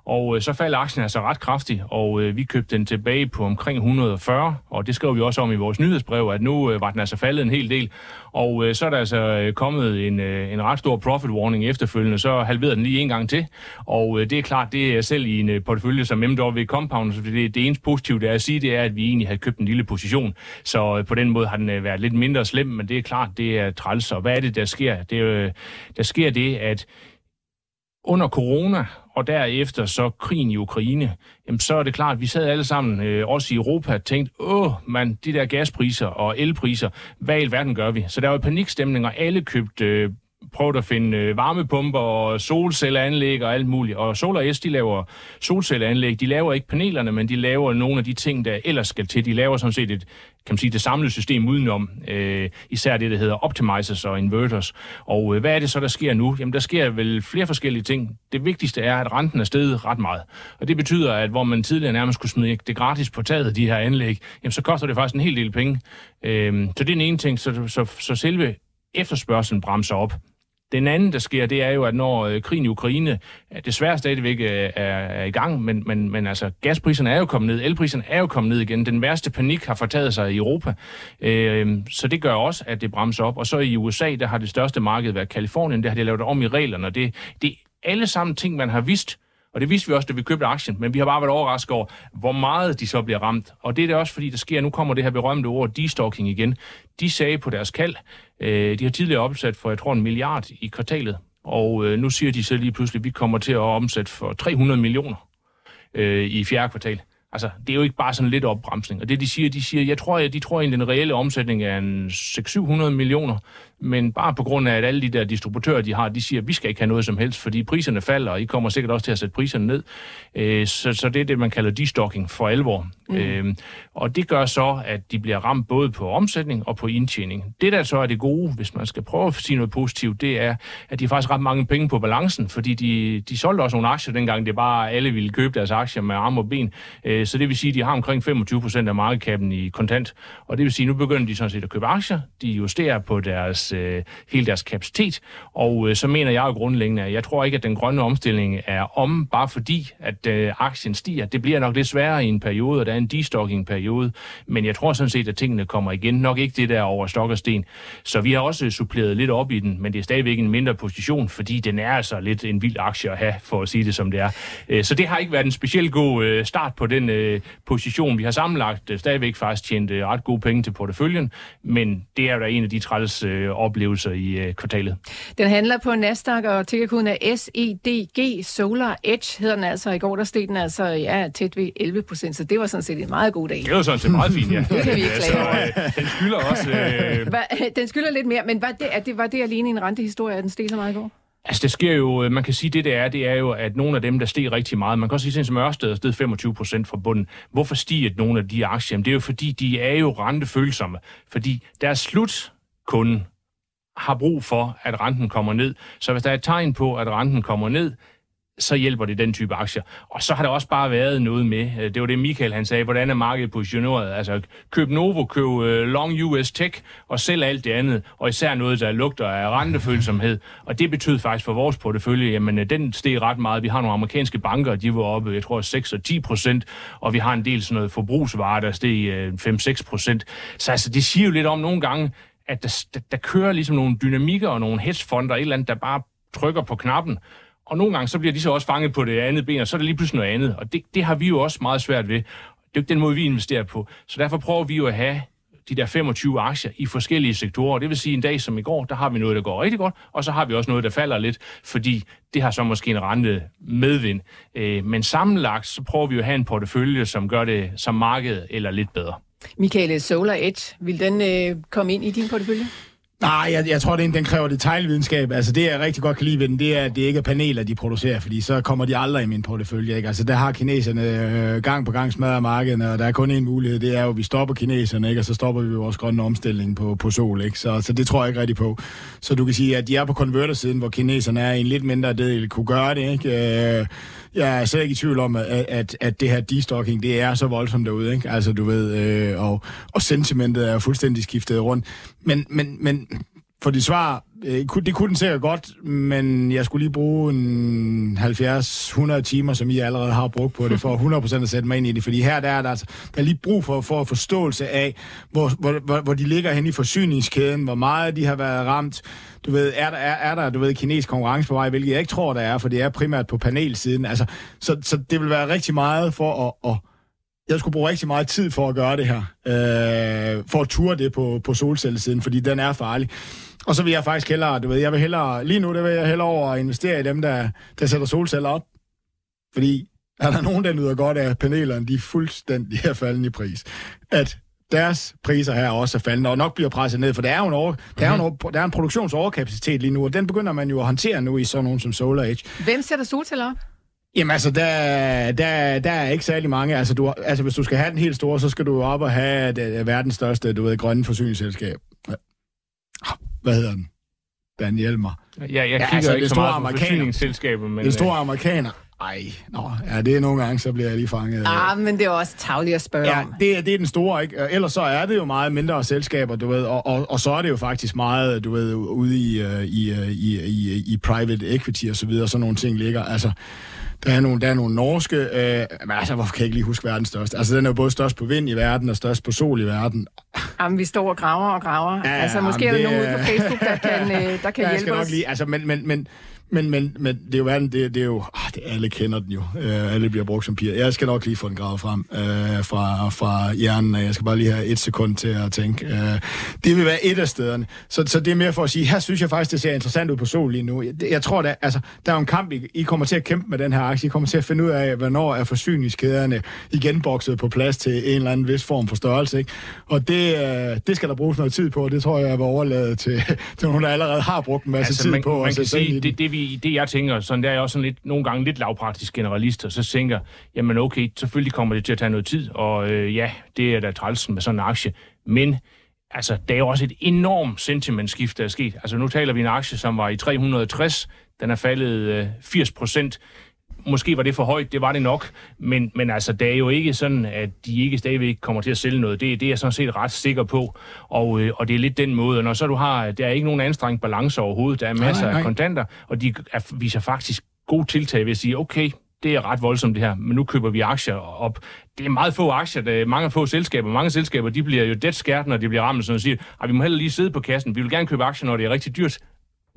og øh, så faldt aktien altså ret kraftigt, og øh, vi købte den tilbage på omkring 140, og det skrev vi også om i vores nyhedsbrev, at nu var den altså faldet en hel del. Og så er der altså kommet en, en ret stor profit warning efterfølgende, så halverede den lige en gang til. Og det er klart, det er selv i en portefølje som MW Compound, så det, det eneste positive, det er at sige, det er, at vi egentlig havde købt en lille position. Så på den måde har den været lidt mindre slem, men det er klart, det er træls. Og hvad er det, der sker? Det, der sker det, at under corona, og derefter så krigen i Ukraine, jamen så er det klart, at vi sad alle sammen, øh, også i Europa, og tænkte, åh, man, de der gaspriser og elpriser, hvad i alverden gør vi? Så der var panikstemning, og alle købte øh, prøvet at finde øh, varmepumper og solcelleanlæg og alt muligt. Og Solar S, de laver solcelleanlæg. De laver ikke panelerne, men de laver nogle af de ting, der ellers skal til. De laver sådan set et, kan man sige, det samlede system udenom. Øh, især det, der hedder optimizers og inverters. Og øh, hvad er det så, der sker nu? Jamen, der sker vel flere forskellige ting. Det vigtigste er, at renten er steget ret meget. Og det betyder, at hvor man tidligere nærmest kunne smide det gratis på taget, de her anlæg, jamen så koster det faktisk en hel del penge. Øh, så det er den ene ting. Så, så, så selve efterspørgselen bremser op. Den anden, der sker, det er jo, at når øh, krigen i Ukraine øh, desværre stadigvæk øh, er, er i gang, men, men, men altså gaspriserne er jo kommet ned, elpriserne er jo kommet ned igen. Den værste panik har fortaget sig i Europa, øh, så det gør også, at det bremser op. Og så i USA, der har det største marked været Kalifornien, der har de lavet om i reglerne, og det, det er alle sammen ting, man har vidst, og det vidste vi også, da vi købte aktien, men vi har bare været overrasket over, hvor meget de så bliver ramt. Og det er det også, fordi der sker, nu kommer det her berømte ord, destocking igen. De sagde på deres kald, øh, de har tidligere opsat for, jeg tror, en milliard i kvartalet. Og øh, nu siger de så lige pludselig, at vi kommer til at omsætte for 300 millioner øh, i fjerde kvartal. Altså, det er jo ikke bare sådan lidt opbremsning. Og det, de siger, de siger, jeg tror, de tror egentlig, den reelle omsætning er en 600-700 millioner, men bare på grund af, at alle de der distributører, de har, de siger, at vi skal ikke have noget som helst, fordi priserne falder, og I kommer sikkert også til at sætte priserne ned. Øh, så, så det er det, man kalder destocking for alvor. Mm. Øh, og det gør så, at de bliver ramt både på omsætning og på indtjening. Det, der så er det gode, hvis man skal prøve at sige noget positivt, det er, at de har faktisk ret mange penge på balancen, fordi de, de solgte også nogle aktier dengang, det bare alle ville købe deres aktier med arme og ben. Øh, så det vil sige, at de har omkring 25 procent af markedskaben i kontant. Og det vil sige, at nu begynder de sådan set at købe aktier. De justerer på deres, øh, hele deres kapacitet. Og øh, så mener jeg jo grundlæggende, at jeg tror ikke, at den grønne omstilling er om, bare fordi, at øh, aktien stiger. Det bliver nok lidt sværere i en periode, og der er en destocking-periode. Men jeg tror sådan set, at tingene kommer igen. Nok ikke det der over stok og sten. Så vi har også suppleret lidt op i den, men det er stadigvæk en mindre position, fordi den er altså lidt en vild aktie at have, for at sige det som det er. Øh, så det har ikke været en specielt god øh, start på den øh, position. Vi har sammenlagt øh, stadigvæk faktisk tjent øh, ret gode penge til porteføljen, men det er da en af de træls øh, oplevelser i kvartalet. Den handler på Nasdaq, og tickerkoden er SEDG Solar Edge, hedder den altså. I går der steg den altså ja, tæt ved 11 procent, så det var sådan set en meget god dag. Det var sådan set meget fint, ja. det kan vi ikke klage så, øh, Den skylder også... Øh... Den skylder lidt mere, men var det, at det, var det alene en rentehistorie, at den steg så meget i går? Altså, det sker jo, øh, man kan sige, det det er, det er jo, at nogle af dem, der steg rigtig meget, man kan også sige, som Ørsted er steget 25 procent fra bunden. Hvorfor stiger nogle af de aktier? Jamen, det er jo fordi, de er jo rentefølsomme. Fordi deres slutkunde har brug for, at renten kommer ned. Så hvis der er et tegn på, at renten kommer ned, så hjælper det den type aktier. Og så har der også bare været noget med, øh, det var det Michael han sagde, hvordan er markedet positioneret? Altså køb Novo, køb øh, Long US Tech og sælg alt det andet, og især noget, der lugter af rentefølsomhed. Og det betød faktisk for vores portefølje, jamen øh, den steg ret meget. Vi har nogle amerikanske banker, de var oppe, jeg tror 6 og 10 procent, og vi har en del sådan noget forbrugsvarer, der steg 5-6 procent. Så altså, det siger jo lidt om nogle gange, at der, der, der kører ligesom nogle dynamikker og nogle hedgefonder, et eller andet, der bare trykker på knappen, og nogle gange så bliver de så også fanget på det andet ben, og så er det lige pludselig noget andet. Og det, det har vi jo også meget svært ved. Det er jo ikke den måde, vi investerer på. Så derfor prøver vi jo at have de der 25 aktier i forskellige sektorer. Det vil sige, en dag som i går, der har vi noget, der går rigtig godt, og så har vi også noget, der falder lidt, fordi det har så måske en rente medvind. Øh, men sammenlagt, så prøver vi jo at have en portefølje, som gør det som markedet eller lidt bedre. Michael, øh, Solar Edge, vil den øh, komme ind i din portefølje? Nej, jeg, jeg tror, den, den kræver detaljvidenskab. Altså, det jeg rigtig godt kan lide ved den, det er, at det ikke er paneler, de producerer, fordi så kommer de aldrig i min portefølje. Ikke? Altså, der har kineserne øh, gang på gang smadret markedet, og der er kun én mulighed, det er jo, at vi stopper kineserne, ikke? og så stopper vi vores grønne omstilling på, på sol. Ikke? Så, så det tror jeg ikke rigtig på. Så du kan sige, at de er på konvertersiden, hvor kineserne er i en lidt mindre del, kunne gøre det. Ikke? Øh, jeg er slet ikke i tvivl om, at, at, at det her destocking, det er så voldsomt derude, ikke? Altså, du ved, øh, og, og sentimentet er fuldstændig skiftet rundt. Men, men, men for dit svar, det kunne den sikkert godt, men jeg skulle lige bruge en 70-100 timer, som I allerede har brugt på det, for 100% at sætte mig ind i det. Fordi her der er der, altså, der er lige brug for, for forståelse af, hvor, hvor, hvor, hvor de ligger hen i forsyningskæden, hvor meget de har været ramt. Du ved, er der, er, er der du ved, kinesisk konkurrence på vej, hvilket jeg ikke tror, der er, for det er primært på panelsiden. Altså, så, så det vil være rigtig meget for at, at jeg skulle bruge rigtig meget tid for at gøre det her. Øh, for at ture det på, på solcellesiden, fordi den er farlig. Og så vil jeg faktisk hellere, du ved, jeg vil hellere, lige nu, der vil jeg hellere over at investere i dem, der, der sætter solceller op. Fordi er der nogen, der nyder godt af panelerne, de er fuldstændig er faldende i pris. At deres priser her også er faldende, og nok bliver presset ned, for der er jo en, over, der er en, over, der er en produktionsoverkapacitet lige nu, og den begynder man jo at håndtere nu i sådan nogen som Solar Edge. Hvem sætter solceller op? Jamen altså, der, der, der er ikke særlig mange. Altså, du, altså, hvis du skal have den helt store, så skal du op og have det, verdens største, du ved, grønne forsyningsselskab. Hvad hedder den? Dan Hjelmer. Ja, jeg kigger ja, altså, ikke så meget på forsyningsselskaber, men... En stor øh, amerikaner. Ej, nå, ja, det er nogle gange, så bliver jeg lige fanget. Ah, men det er også tavligt at spørge ja, det, er, det er den store, ikke? Ellers så er det jo meget mindre selskaber, du ved, og, og, og så er det jo faktisk meget, du ved, ude i, øh, i, øh, i, i, i private equity og så videre, sådan nogle ting ligger. Altså, der er nogle, der er nogle norske, øh, men altså, hvorfor kan jeg ikke lige huske verdens største? Altså, den er jo både størst på vind i verden og størst på sol i verden. Jamen, vi står og graver og graver. Ja, altså, måske jamen, er der nogen ude på Facebook, der kan, øh, der kan hjælpe os. Lige, altså, men, men, men, Men, men, men det er jo verden, det, det er jo, ah, det, alle kender den jo. Uh, alle bliver brugt som piger. Jeg skal nok lige få den gravet frem uh, fra, fra hjernen, jeg skal bare lige have et sekund til at tænke. Uh, det vil være et af stederne. Så, så det er mere for at sige, her synes jeg faktisk, det ser interessant ud på sol lige nu. Jeg, jeg tror, der, altså, der er jo en kamp, I, I kommer til at kæmpe med den her aktie. I kommer til at finde ud af, hvornår er forsyningskæderne igen bokset på plads til en eller anden vis form for størrelse. Ikke? Og det, uh, det skal der bruges noget tid på, det tror jeg, jeg vil overlade til, til nogen, der allerede har brugt en masse altså, tid man, på. Man kan sige, det, det, vi, det jeg tænker, sådan der er jeg også sådan lidt, nogle gange lidt lavpraktisk generalist, og så tænker, jamen okay, selvfølgelig kommer det til at tage noget tid, og øh, ja, det er da trælsen med sådan en aktie, men altså, der er jo også et enormt sentimentskift, der er sket. Altså, nu taler vi en aktie, som var i 360, den er faldet øh, 80 procent. Måske var det for højt, det var det nok, men, men altså, det er jo ikke sådan, at de ikke stadigvæk kommer til at sælge noget. Det, det er jeg sådan set ret sikker på, og, øh, og det er lidt den måde. Og når så du har, der er ikke nogen anstrengt balance overhovedet, der er masser nej, nej. af kontanter, og de er, viser faktisk god tiltag ved at sige, okay, det er ret voldsomt det her, men nu køber vi aktier op. Det er meget få aktier, der er mange få selskaber. Mange selskaber, de bliver jo det skært, når de bliver ramt, så de siger, at vi må heller lige sidde på kassen. Vi vil gerne købe aktier, når det er rigtig dyrt.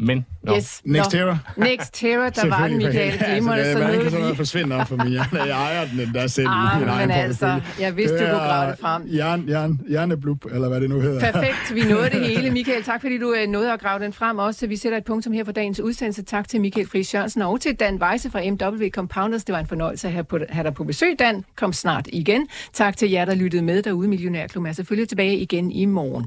Men, no. yes, Next Terror. Next Terror, der var den, Michael Glimmer. Ja, altså, det, så kan sådan noget forsvinde op for mig. Jeg, jeg ejer den endda selv ah, min egen altså, jeg vidste, du kunne grave det frem. Jern, jern, hjerneblub, eller hvad det nu hedder. Perfekt, vi nåede det hele. Michael, tak fordi du øh, nåede at grave den frem også. Vi sætter et punktum her for dagens udsendelse. Tak til Michael Friis Jørgensen og til Dan Weisse fra MW Compounders. Det var en fornøjelse at have, på, have dig på besøg, Dan. Kom snart igen. Tak til jer, der lyttede med derude. Millionærklub er selvfølgelig tilbage igen i morgen.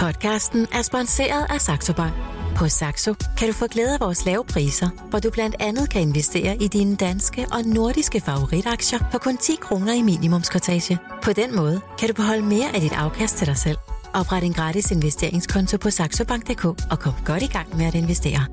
Podcasten er sponsoreret af Saxo Bank. På Saxo kan du få glæde af vores lave priser, hvor du blandt andet kan investere i dine danske og nordiske favoritaktier for kun 10 kroner i minimumskortage. På den måde kan du beholde mere af dit afkast til dig selv. Opret en gratis investeringskonto på saxobank.dk og kom godt i gang med at investere.